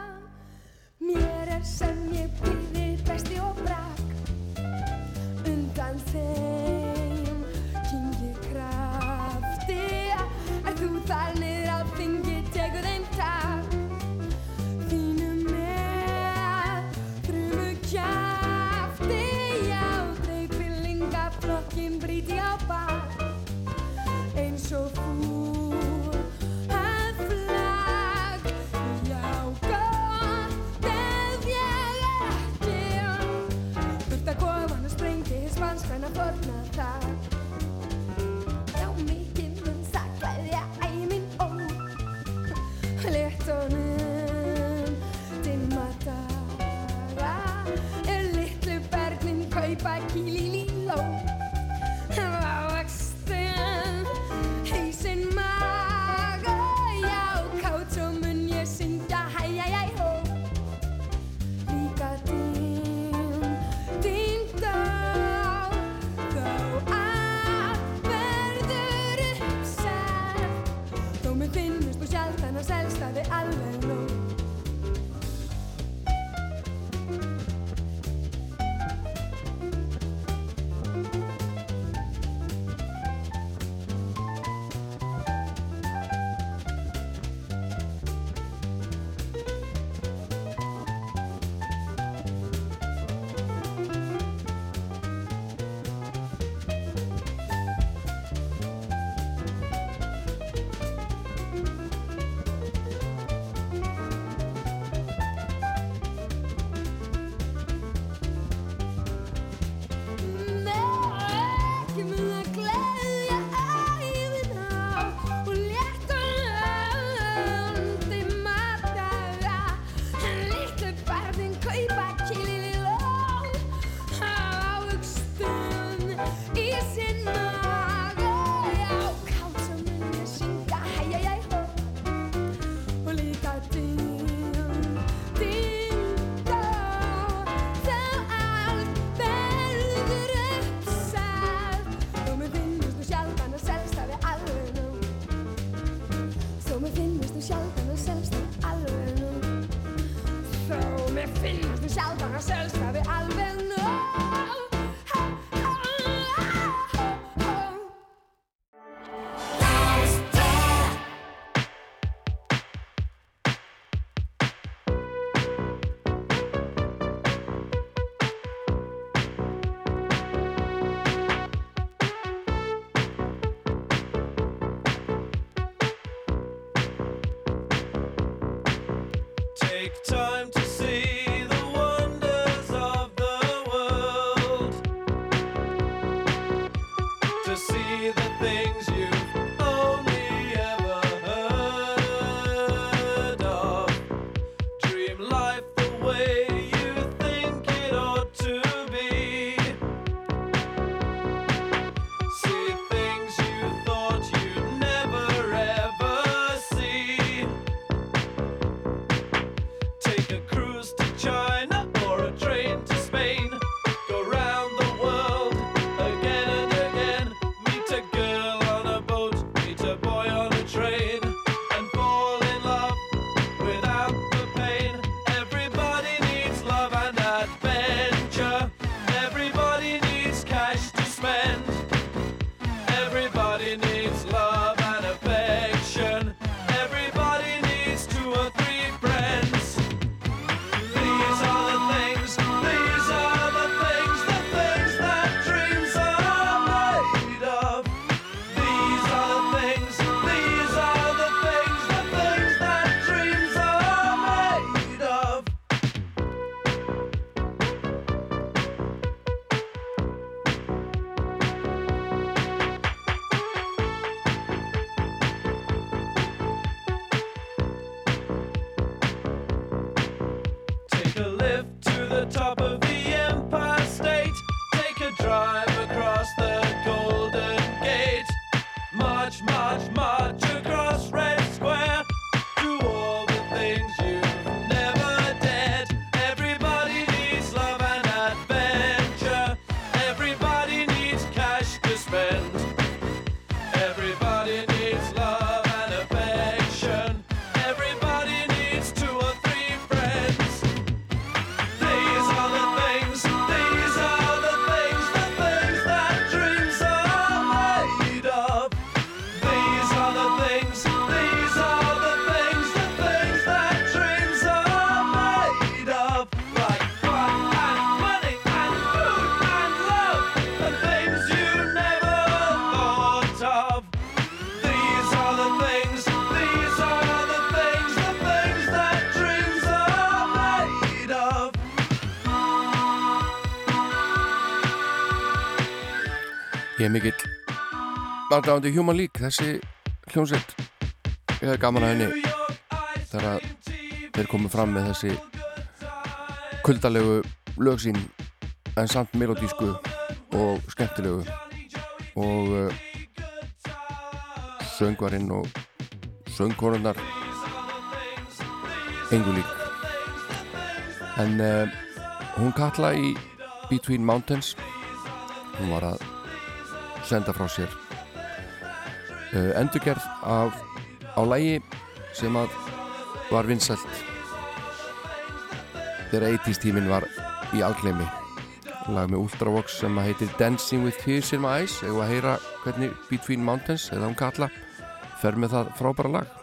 Ég er mikill aðdáðandi Human League, þessi hljómsveit. Ég er gaman að henni þar að þeir komið fram með þessi kuldalegu lög sín en samt melodísku og skemmtilegu. Og eh, söngvarinn og söngkonunnar engu lík. En uh, hún kalla í Between Mountains hún var að senda frá sér uh, endurgerð af, á lægi sem að var vinsælt þegar 80's tímin var í algleimi lag með Ultravox sem að heitir Dancing with Tears in My Eyes. Eða að heyra hvernig Between Mountains eða hún kalla fer með það frábæra lag.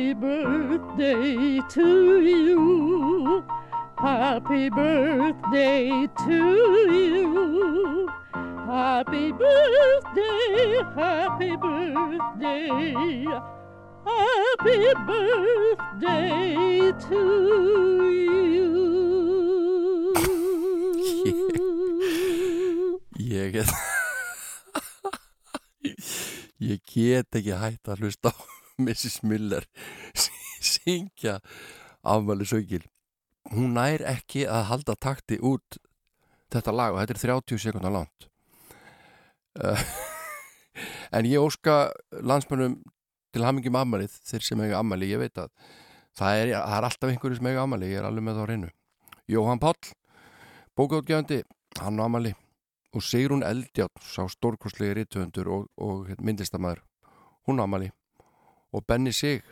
Happy birthday to you. Happy birthday to you. Happy birthday, happy birthday. Happy birthday to you. [laughs] Ég get [laughs] Ég get ekki hægt að hlusta á Mrs. Miller [laughs] syngja afmæli söngil. Hún nær ekki að halda takti út þetta lag og þetta er 30 sekundar langt. Uh, [laughs] en ég óska landsmönnum til hamingjum afmælið þeir sem eiga afmæli, ég veit að það er, það er alltaf einhverju sem eiga afmæli ég er alveg með það á reynu Jóhann Páll, bókautgjöfandi hann á afmæli. Og Sigrún Eldjátt sá stórkostlegi rítuöndur og, og myndlistamæður hún á afmæli og Benny Sig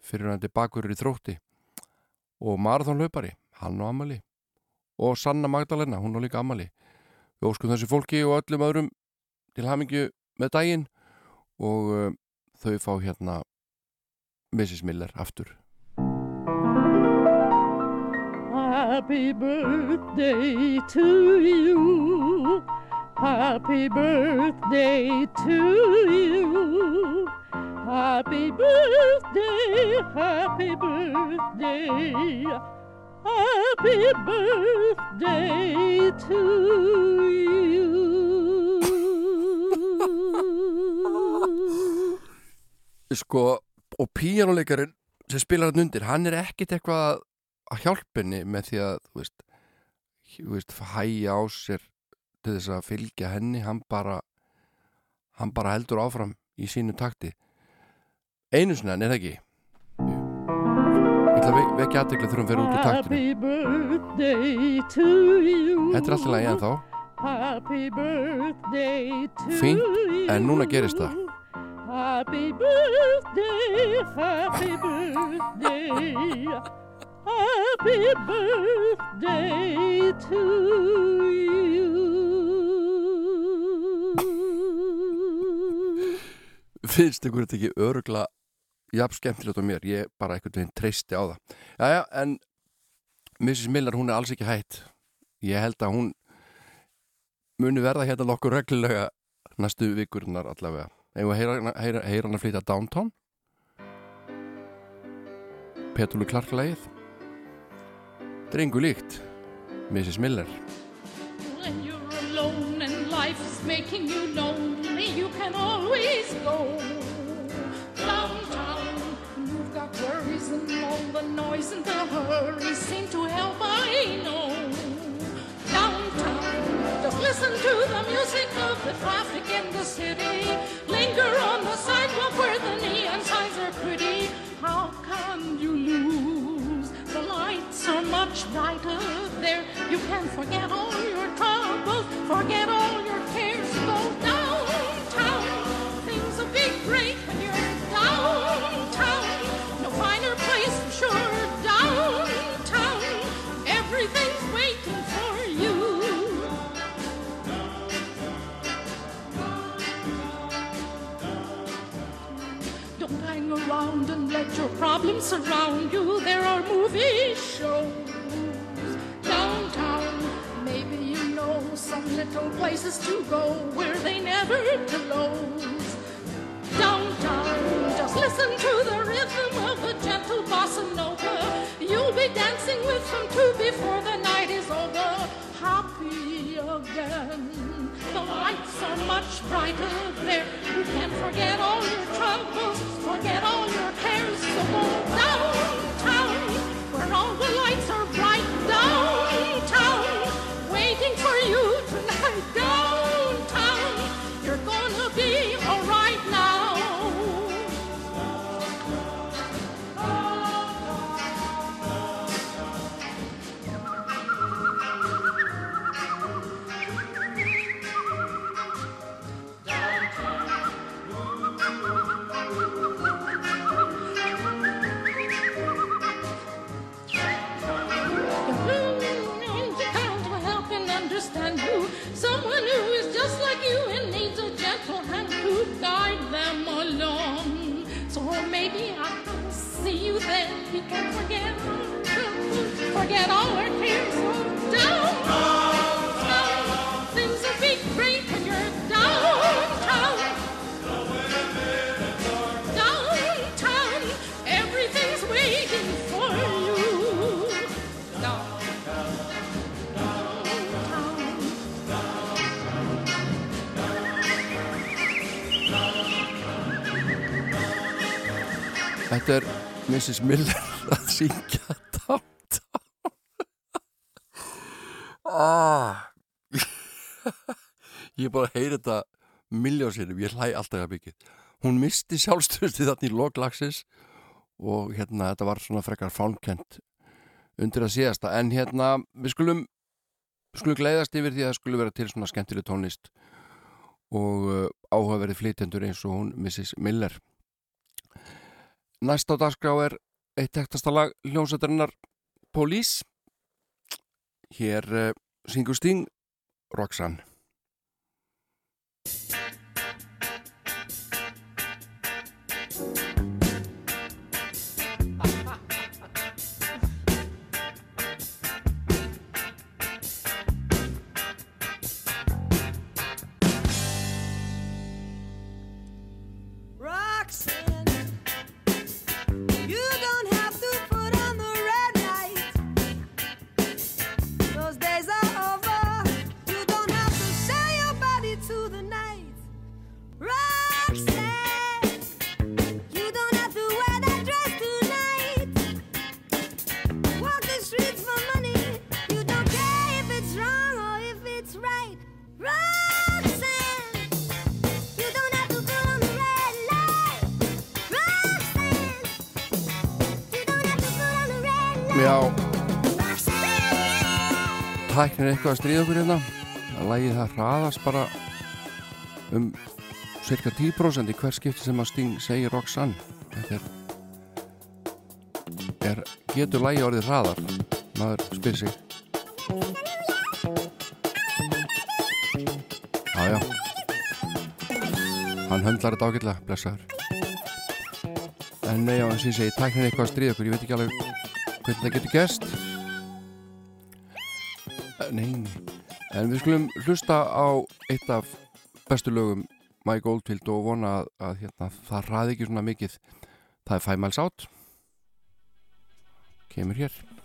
fyrir hann til bakurur í þrótti og Marathon hlaupari, hann á amali og Sanna Magdalena, hún á líka amali við óskum þessi fólki og öllum öðrum til hamingju með daginn og uh, þau fá hérna Mrs. Miller aftur Happy birthday to you. Happy birthday to you. Happy birthday, happy birthday. Happy birthday to you. sko, og píjánuleikarin sem spilar hann undir, hann er ekkit eitthvað að hjálpinni með því að þú veist, veist hæja á sér til þess að fylgja henni, hann bara hann bara heldur áfram í sínu takti einu er það ekki ég ætla að vek- vekja aðtekla þegar hún fer út úr taktinu þetta er alltaf lagi en þá you. en núna gerist það. Happy birthday, happy birthday. Happy birthday to you. finnst ykkur þetta ekki örugla jafn skemmtilegt á mér, ég bara einhvern veginn treysti á það. Jæja, en Mrs. Miller, hún er alls ekki hætt ég held að hún muni verða hérna nokkur reglulega næstu vikurnar allavega Eða heyra, heyra, heyra hann að flytja Downtown Petulu Clark lagið Drengu líkt Mrs. Miller When you're alone and life's making you lonely, you can always go worries and all the noise and the hurry seem to help, I know. Downtown, just listen to the music of the traffic in the city. Linger on the sidewalk where the neon signs are pretty. How can you lose? The lights are much brighter there. You can forget all your troubles, forget all your problems surround you. There are movie shows downtown. Maybe you know some little places to go where they never close. Downtown, just listen to the rhythm of a gentle bossa nova. You'll be dancing with them too before the night is over. Happy again. The lights are much brighter there. You can forget all your troubles, forget all your cares. So go downtown, Mrs. Miller [laughs] að syngja Downtown ah. [laughs] Ég er bara að heyra þetta miljón sinnum, ég hlæ alltaf að byggja Hún misti sjálfstöðsti þarna í loklagsins og hérna þetta var svona frekar fánkent undir að síðasta en hérna við skulum skulum gleiðast yfir því að það skulum vera til svona skemmtileg tónlist og uh, áhugaverið flytjendur eins og hún Mrs. Miller Næst á dagskrá er eitt tektasta lag hljómsættarinnar Police. Hér uh, syngur Sting. Roxanne, tæknir eitthvað að stríða okkur hérna. Að lagið það hraðast bara um cirka 10% í hver skipti sem að Sting segir Roxanne. Þetta er er getur lægi orðið hraðar? Maður spyr sig. Já, já. Hann höndlar þetta ágætlega, blessaður. En nei, eins og ég segi, tæknin eitthvað að stríða okkur, ég veit ekki alveg hvernig það getur Eh, Nei, En við skulum hlusta á eitt af bestu lögum Mike Oldfield og vona að, að hérna, það ræði ekki svona mikið. Það er Five Miles Out. Kemur hér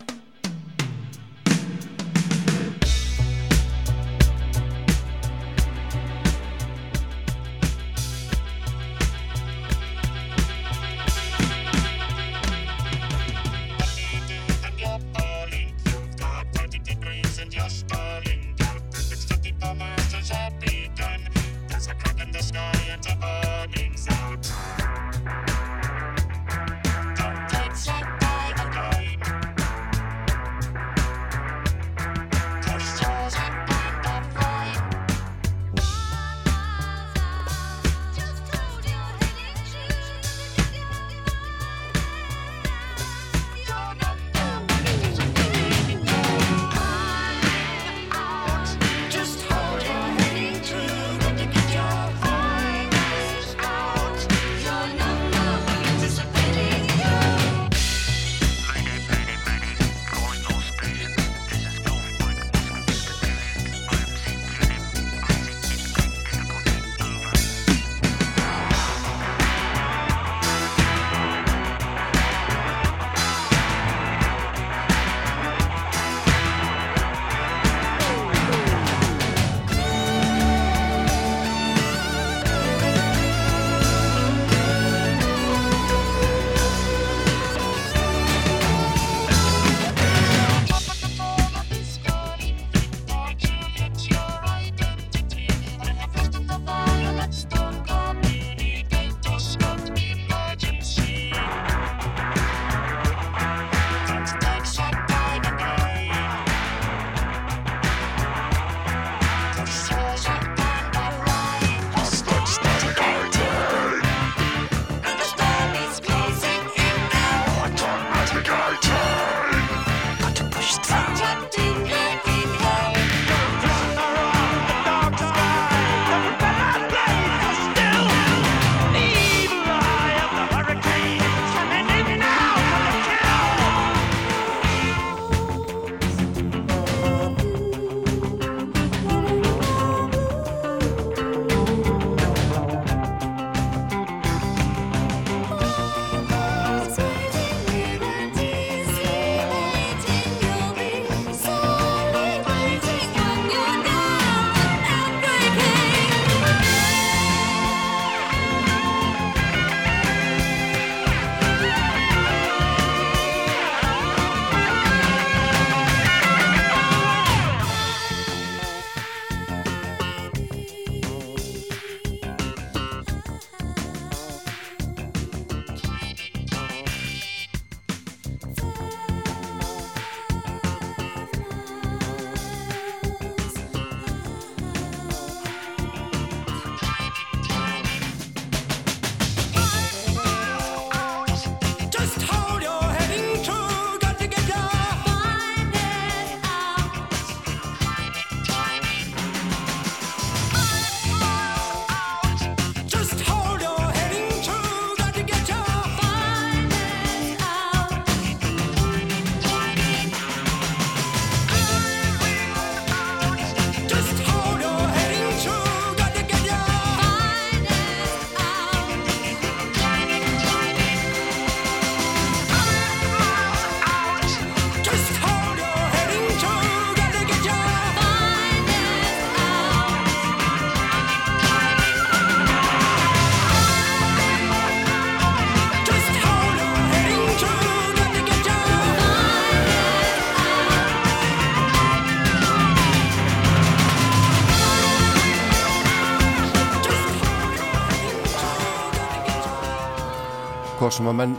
Hvort sem að menn,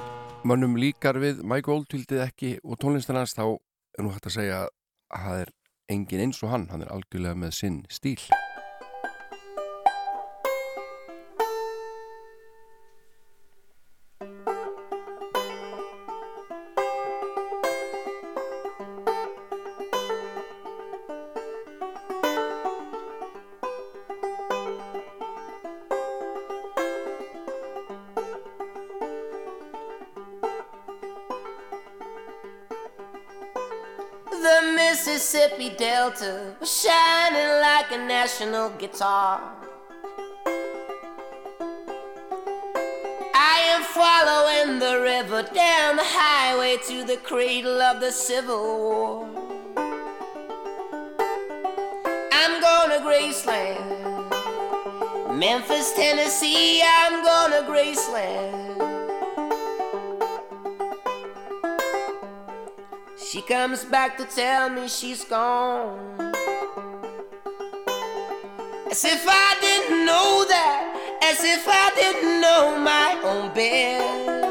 mönnum líkar við Mike Oldfieldið ekki og tónlistarnans þá er nú hægt að segja að það er engin eins og hann, hann er algjörlega með sinn stíl. Delta was shining like a national guitar. I am following the river down the highway to the cradle of the Civil War. I'm going to Graceland, Memphis, Tennessee. I'm going to Graceland. She comes back to tell me she's gone. As if I didn't know that, as if I didn't know my own bed.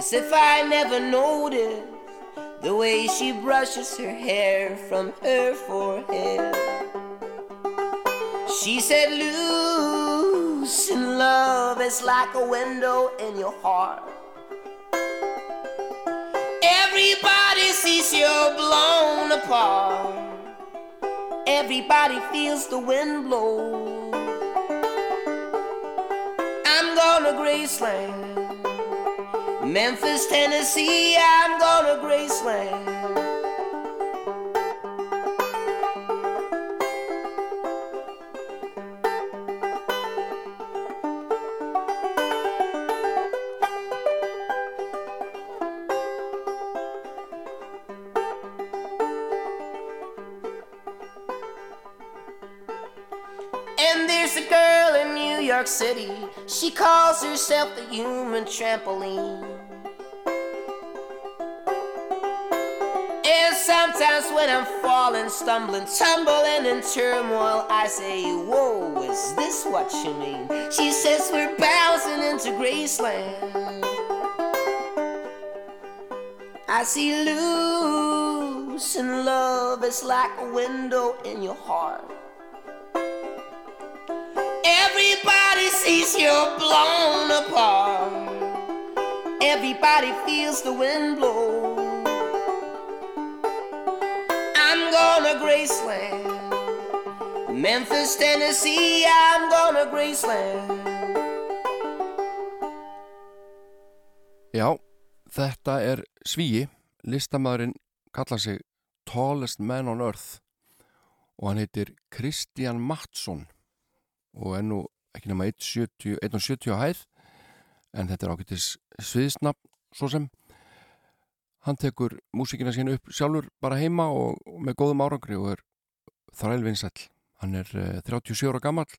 As if I never noticed the way she brushes her hair from her forehead. She said, "Loose Losing love is like a window in your heart. You're blown apart. Everybody feels the wind blow. I'm going to Graceland. Memphis, Tennessee, I'm going to Graceland. Calls herself the human trampoline. And sometimes when I'm falling, stumbling, tumbling in turmoil, I say, Whoa, is this what you mean? She says we're bouncing into Graceland. I see loose and love is like a window in your heart. Sees you're blown apart. Everybody feels the wind blow. I'm gonna Graceland. Memphis, Tennessee, I'm gonna Graceland. Já, þetta er Svíi, listamæðurinn kallar sig Tallest Man on Earth og hann heitir Kristján Mattsson og er nú ekki nema 1,70 1,70 á hæð en þetta er ágættis sviðsnafn svo sem hann tekur músíkina sín upp sjálfur bara heima og, og með góðum árangri og er þrælvinsæll hann er eh, 37 ára gammal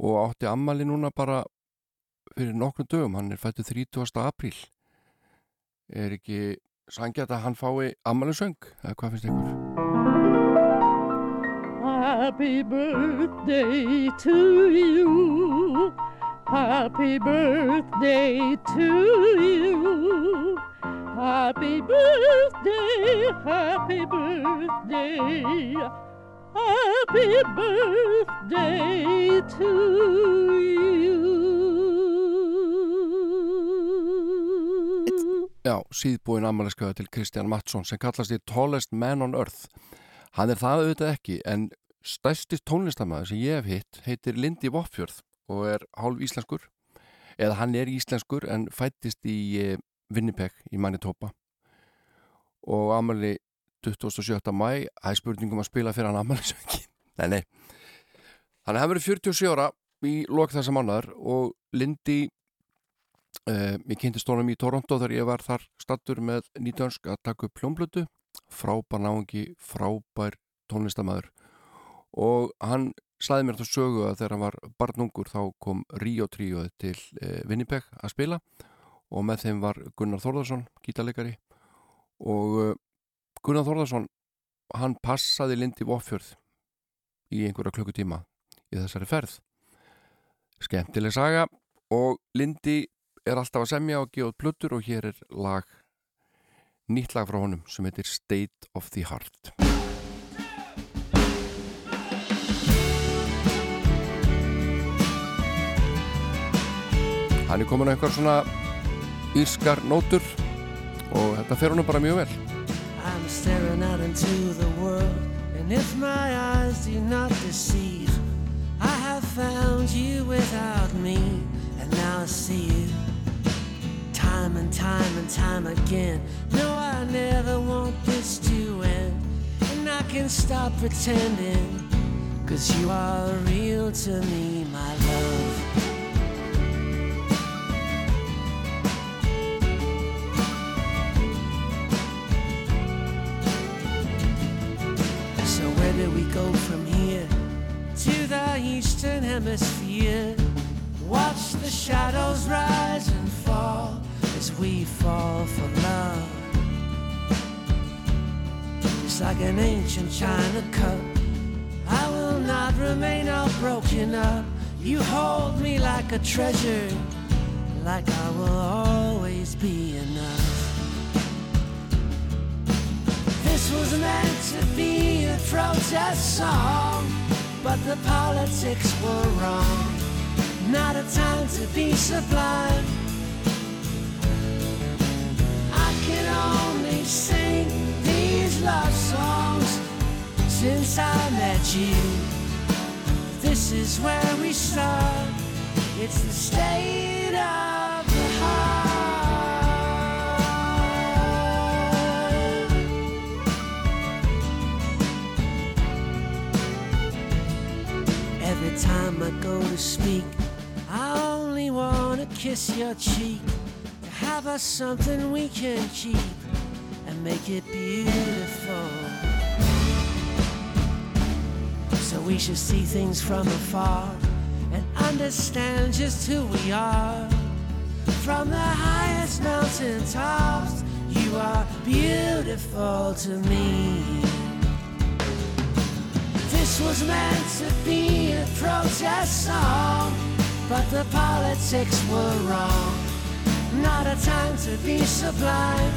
og átti ammali núna bara fyrir nokkrum dögum, hann er fættu 30. apríl er ekki sangjart að hann fái ammalisöng eða hvað finnst ykkur? Happy birthday to you. Happy birthday to you. Happy birthday, happy birthday. Happy birthday to you. Já, síðbúin ammaliskauða til Kristján Mattsson sem kallast í Tallest Man on Earth hann er það auðvitað ekki en stærsti tónlistamæður sem ég hef hitt heitir Lindy Woffjörð og er hálf íslenskur eða hann er íslenskur en fættist í eh, Winnipeg í Manitoba. Og ammali 27. mæ það er spurningum að spila fyrir hann ammalisöngi [laughs] nei, nei. Hann hefur verið 47 ára í lok þessa mánuðar og Lindy uh, ég kynntist honum í Toronto þegar ég var þar stattur með nýtönsk að taka upp pljómblötu frábær náðungi, frábær tónlistamæður og hann slæði mér þá sögu að þegar hann var barnungur þá kom Rio tríóð til eh, Winnipeg að spila. Og með þeim var Gunnar Þórðarsson gítarleikari. Og eh, Gunnar Þórðarsson hann passaði Lindi Voffjörð í einhverja klukkutíma í þessari ferð. Skemmtileg saga og Lindi er alltaf að semja og gefa út plötur og hér er lag nýtt lag frá honum sem heitir State of the Heart Hann er komin á einhver svona írskar nótur og þetta fer honum bara mjög vel I'm staring out into the world, and if my eyes do not deceive, I have found you without me, and now I see you. Time and time and time again. No, I never want this to end. And I can stop pretending. Cause you are real to me, my love. We go from here? To the eastern hemisphere. Watch the shadows rise and fall as we fall for love. It's like an ancient china cup. I will not remain all broken up. You hold me like a treasure, like I will always be enough. Was meant to be a protest song, but the politics were wrong. Not a time to be sublime. I can only sing these love songs since I met you. This is where we start. It's the state of Every time I go to speak, I only wanna kiss your cheek. To have us something we can keep and make it beautiful. So we should see things from afar and understand just who we are. From the highest mountain tops, you are beautiful to me. This was meant to be a protest song, but the politics were wrong. Not a time to be sublime.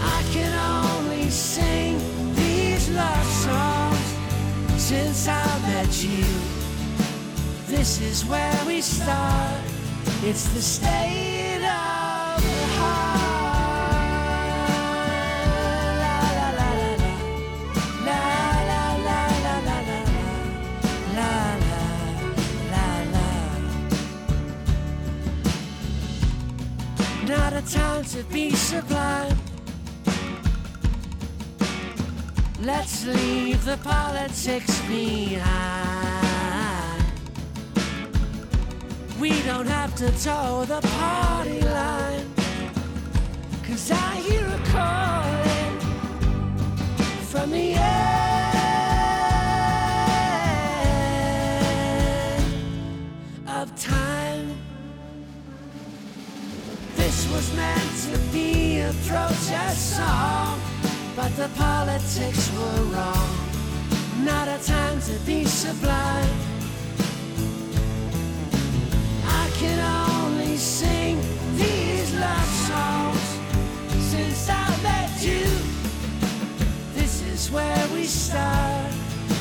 I can only sing these love songs since I met you. This is where we start. It's the state Time to be sublime. Let's leave the politics behind. We don't have to toe the party line. Cause I hear a calling from the to be a protest song, but the politics were wrong. Not a time to be sublime. I can only sing these love songs since I met you. This is where we start.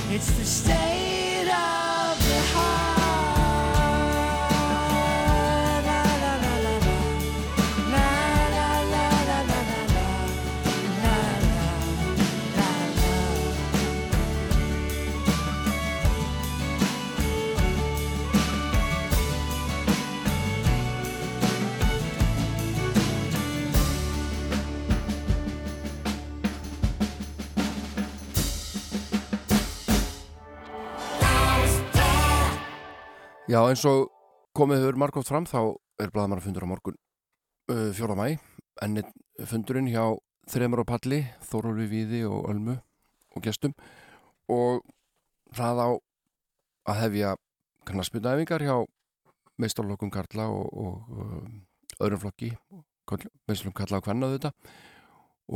It's the state of the heart. Já, eins og komið hefur margótt fram þá er blaðmannafundur á morgun uh, 4. mæ en fundurinn hjá þreymur á palli, Þórólfi Víði og Ölmu og gestum. Og það á að hefja knassmyndaæfingar hjá meistarlokkum Karla og, og um, öðrum flokki meistarlokkum Karla og Kvenna þetta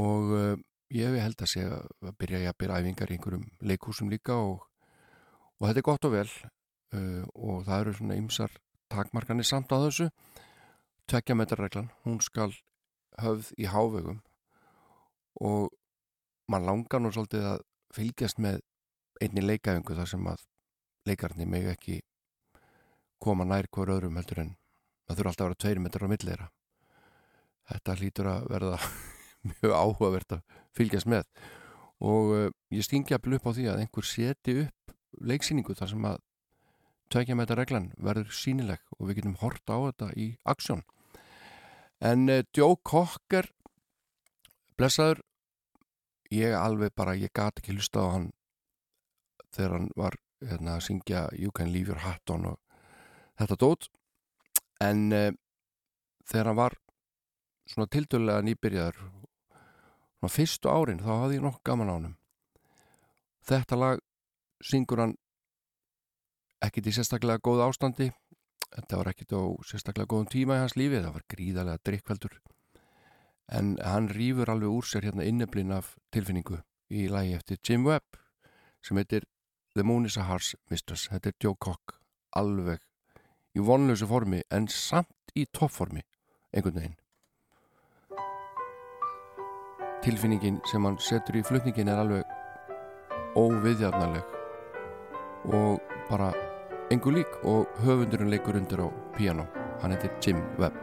og uh, ég hef held að sé að byrja ég að byrja æfingar í einhverjum leikhúsum líka og, og þetta er gott og vel uh, og það eru svona ymsar takmarkanir samt á þessu. Tvekja metrarreglan, hún skal höfð í hávegum og mann langar nú svolítið að fylgjast með einni leikaðingu þar sem að leikarni meg ekki koma nær hver öðrum heldur en það þurfa alltaf að vera tveir metrar á millera þetta hlýtur að verða [laughs] mjög áhugavert að fylgjast með. Og uh, ég stingi að upp á því að einhver seti upp leiksýningu þar sem að tvekja með þetta reglan verður sínileg og við getum hort á þetta í aksjón En uh, Joe Cocker, blessaður, ég alveg bara, ég gat ekki hlusta á hann þegar hann var hérna, að syngja You Can Leave Your Hat On og þetta dót. En uh, þegar hann var svona tildurlega nýbyrjaður, svona fyrstu árin, þá hafði ég nokkuð gaman á honum. Þetta lag syngur hann ekkit í sérstaklega góð ástandi. Þetta var ekkit á sérstaklega góðum tíma í hans lífi, það var gríðarlega drikkveldur. En hann rýfur alveg úr sér hérna inneblinn af tilfinningu í lagi eftir Jim Webb sem heitir The Moon is a Harsh Mistress. Þetta er Joe Cock alveg í vonlösu formi en samt í toppformi einhvern veginn. Tilfinningin sem hann setur í flutningin er alveg óviðjarnaleg og bara engu lík og höfundurinn leikur undir á piano hann heitir Jim Webb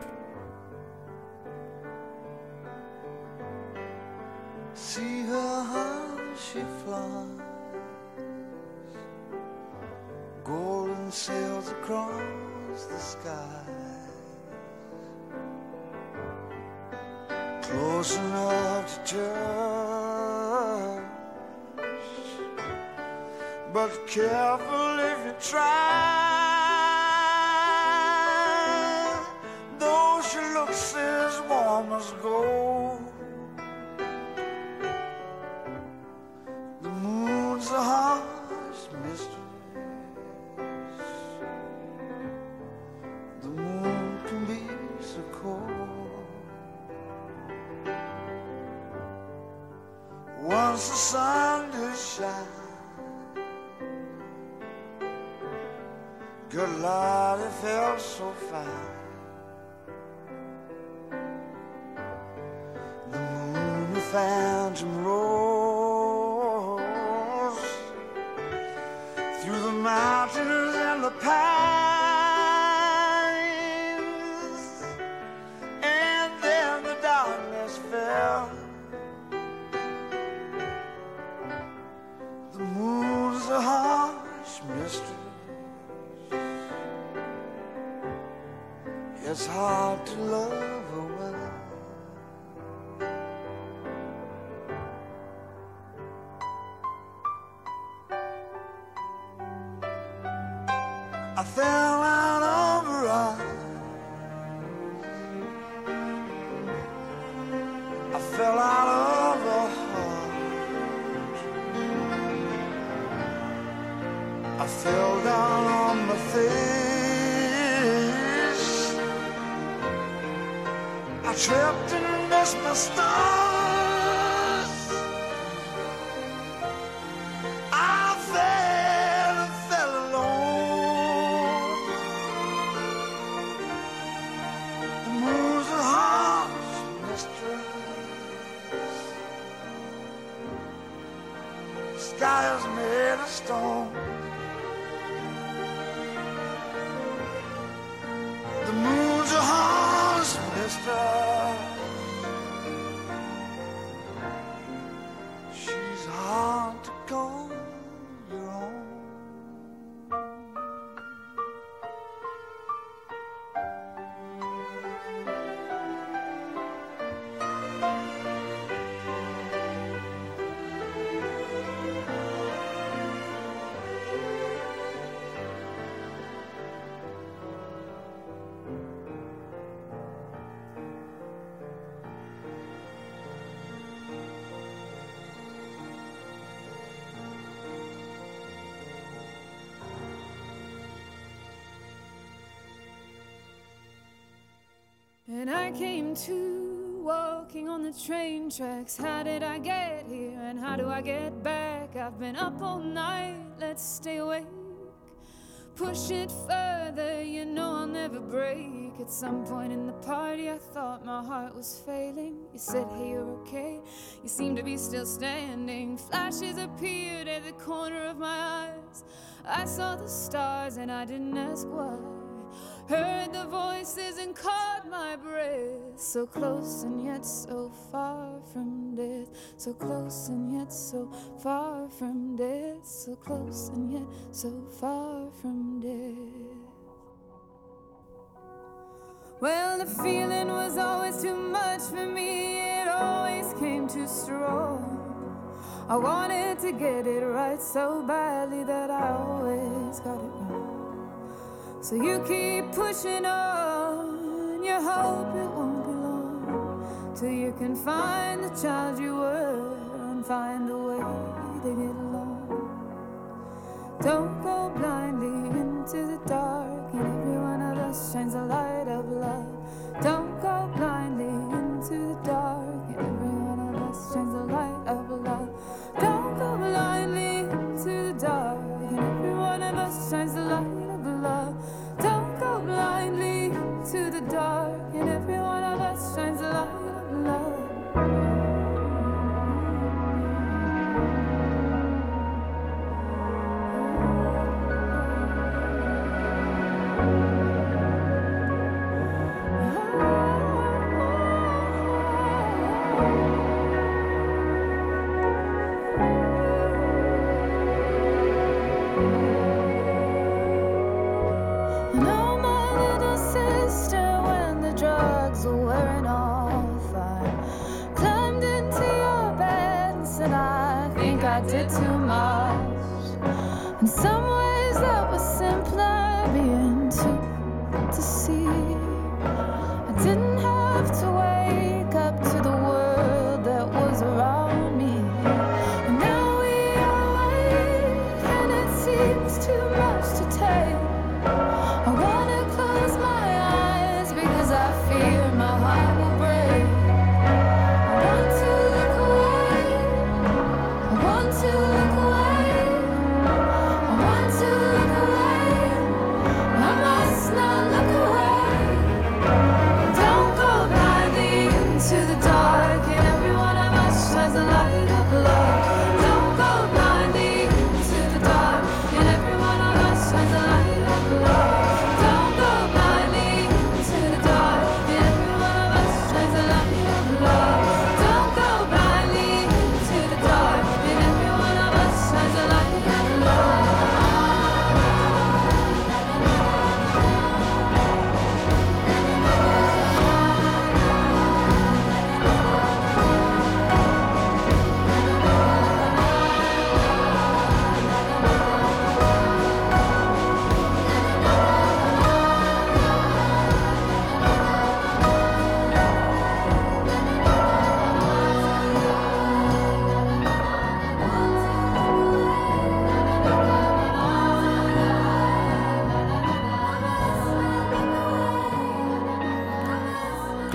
And I came to walking on the train tracks. How did I get here and how do I get back? I've been up all night, let's stay awake. Push it further, you know I'll never break. At some point in the party, I thought my heart was failing. You said, Hey, you're okay. You seem to be still standing. Flashes appeared at the corner of my eyes. I saw the stars and I didn't ask why. Heard the voices and breath so close and yet so far from death. So close and yet so far from death. So close and yet so far from death. Well, the feeling was always too much for me, it always came too strong. I wanted to get it right so badly that I always got it wrong. So you keep pushing on, you hope it won't till you can find the child you were and find a way to get along. Don't go blindly into the dark, and every one of us shines a light.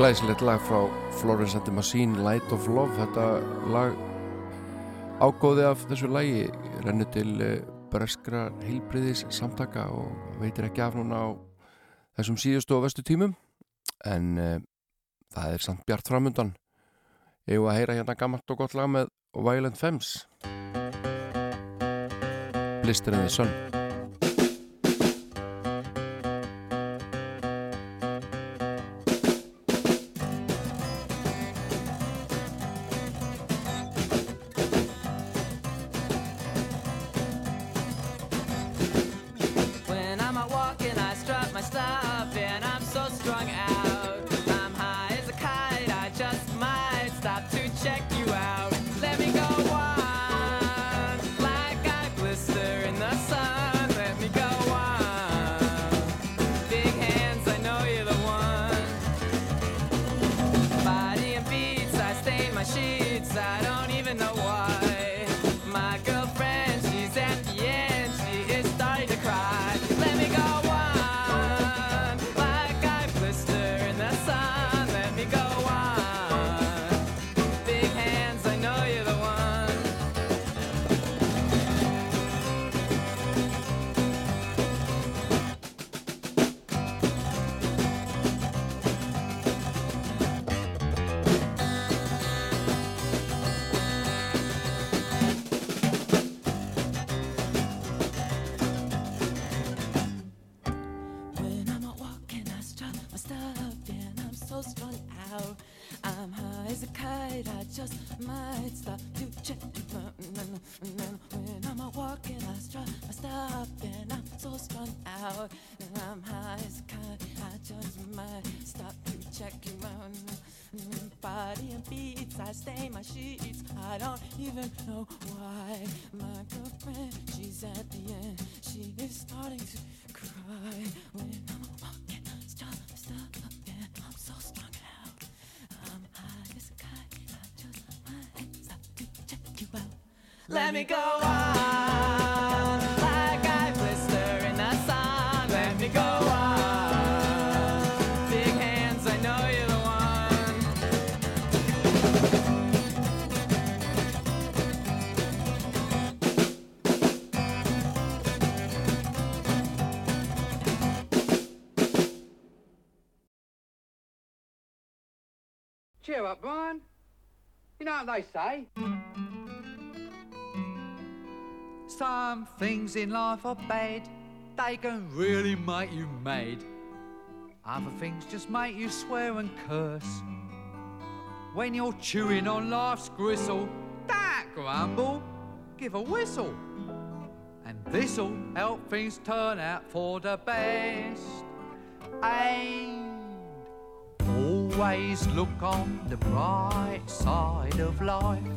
Glæsilegt lag frá Florence and the Machine, Light of Love. Þetta lag ágóði af þessu lagi rennu til eh, breskra heilbriðis samtaka og veitir ekki af núna á þessum síðustu og vestu tímum. En uh, það er samt bjart framundan. Ég var að heyra hérna gammalt og gott lag með Violent Femmes. Blister in the Sun. Let me go on like I blister in the sun. Let me go on. Big hands, I know you're the one. Cheer up, Brian. You know what they say? Some things in life are bad. They can really make you mad. Other things just make you swear and curse. When you're chewing on life's gristle, don't grumble, give a whistle. And this'll help things turn out for the best. And always look on the bright side of life.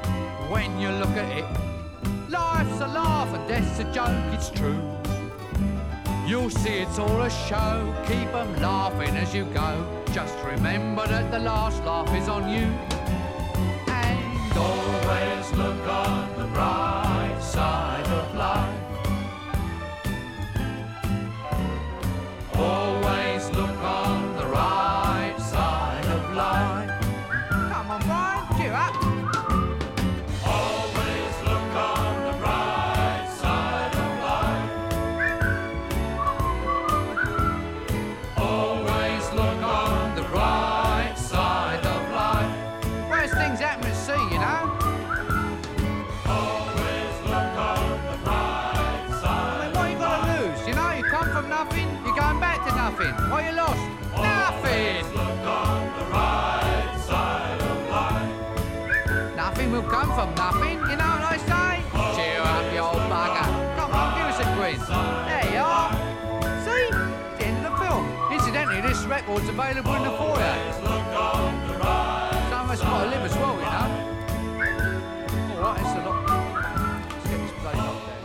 when you look at it. Life's a laugh and death's a joke, it's true. You'll see it's all a show, keep 'em laughing as you go. Just remember that the last laugh is on you. Come from nothing, you know what I say? Cheer up, you old bugger. Come on, give us a grin. There you are. See? It's the end of the film. Incidentally, this record's available in the foyer. Some of us got to live as well, you know. All right, it's a lot. Let's get this bloody there.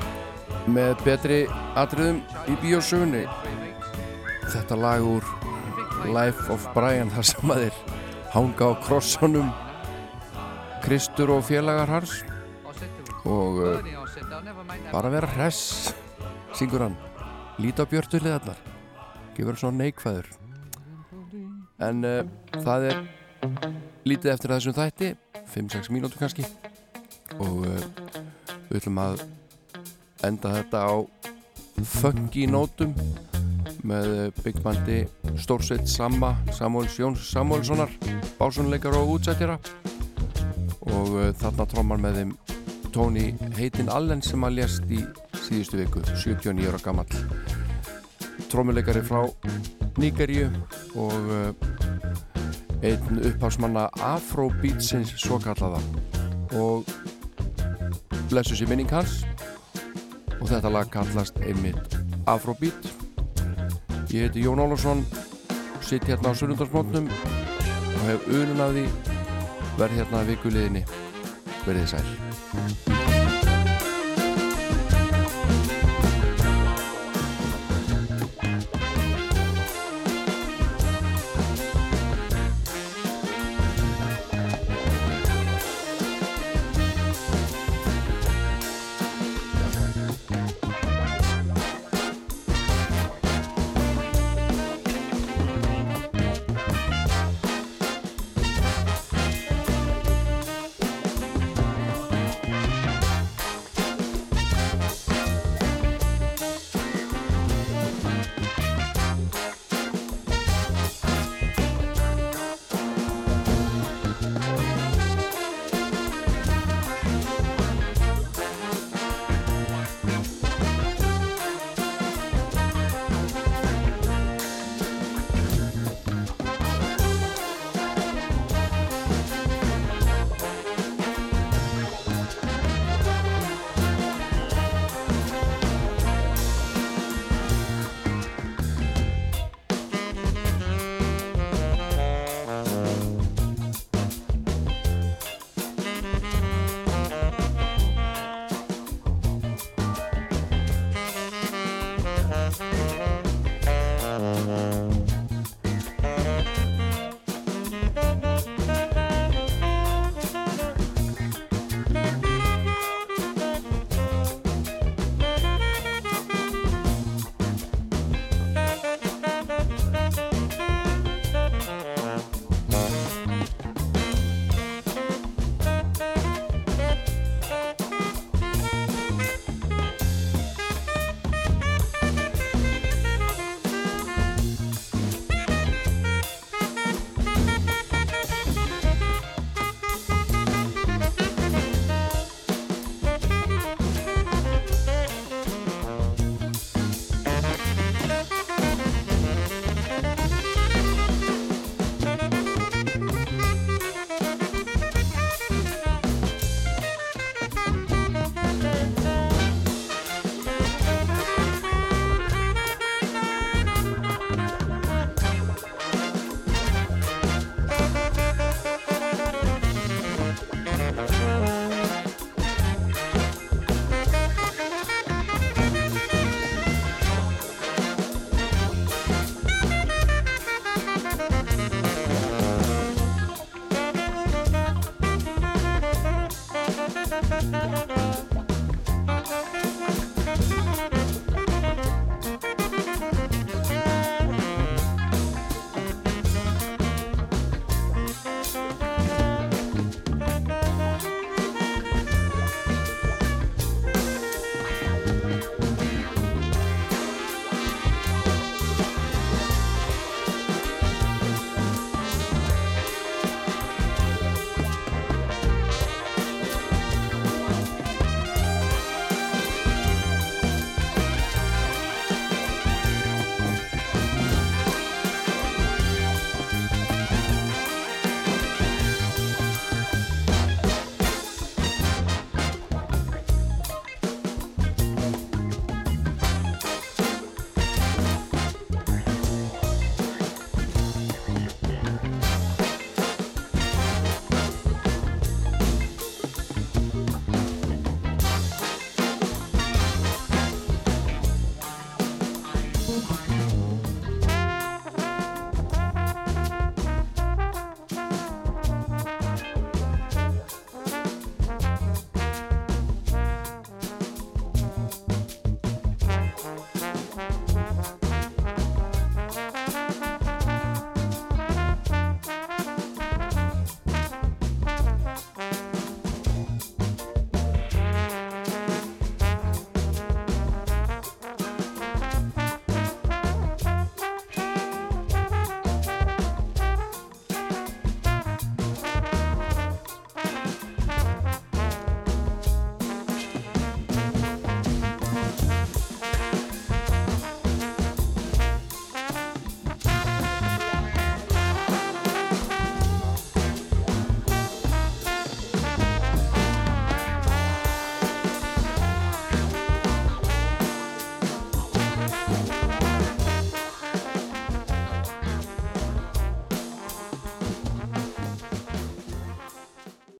með betri atriðum í bíósögunni þetta lag úr Life of Brian þar sem að þeir hanga á krossanum Kristur og félagar hans. Og uh, bara vera hress syngur hann. Líta björtu liðarnar gefur svona neikvæður. En uh, það er lítið eftir þessum þætti. 5-6 mínútur kannski. Og uh, við ætlum að enda þetta á funky nótum með eh, Big Bandi Stórsveit Samma Samuels Jóns Samuelssonar básunleikar og útsettjara og uh, þarna trómar með þeim Tony Heitin Allen sem að lést í síðustu viku 79 ára gammal trómuleikari frá Nígeríu og uh, einn upphásmanna Afrobeatsins svo kallaða og blessu sér minning hans. Og þetta lag kallast einmitt Afrobeat. Ég heiti Jón Ólafsson sitt hérna á Sunnundarsmótnum og hef unun af því verð hérna vikuleginni verðið sæl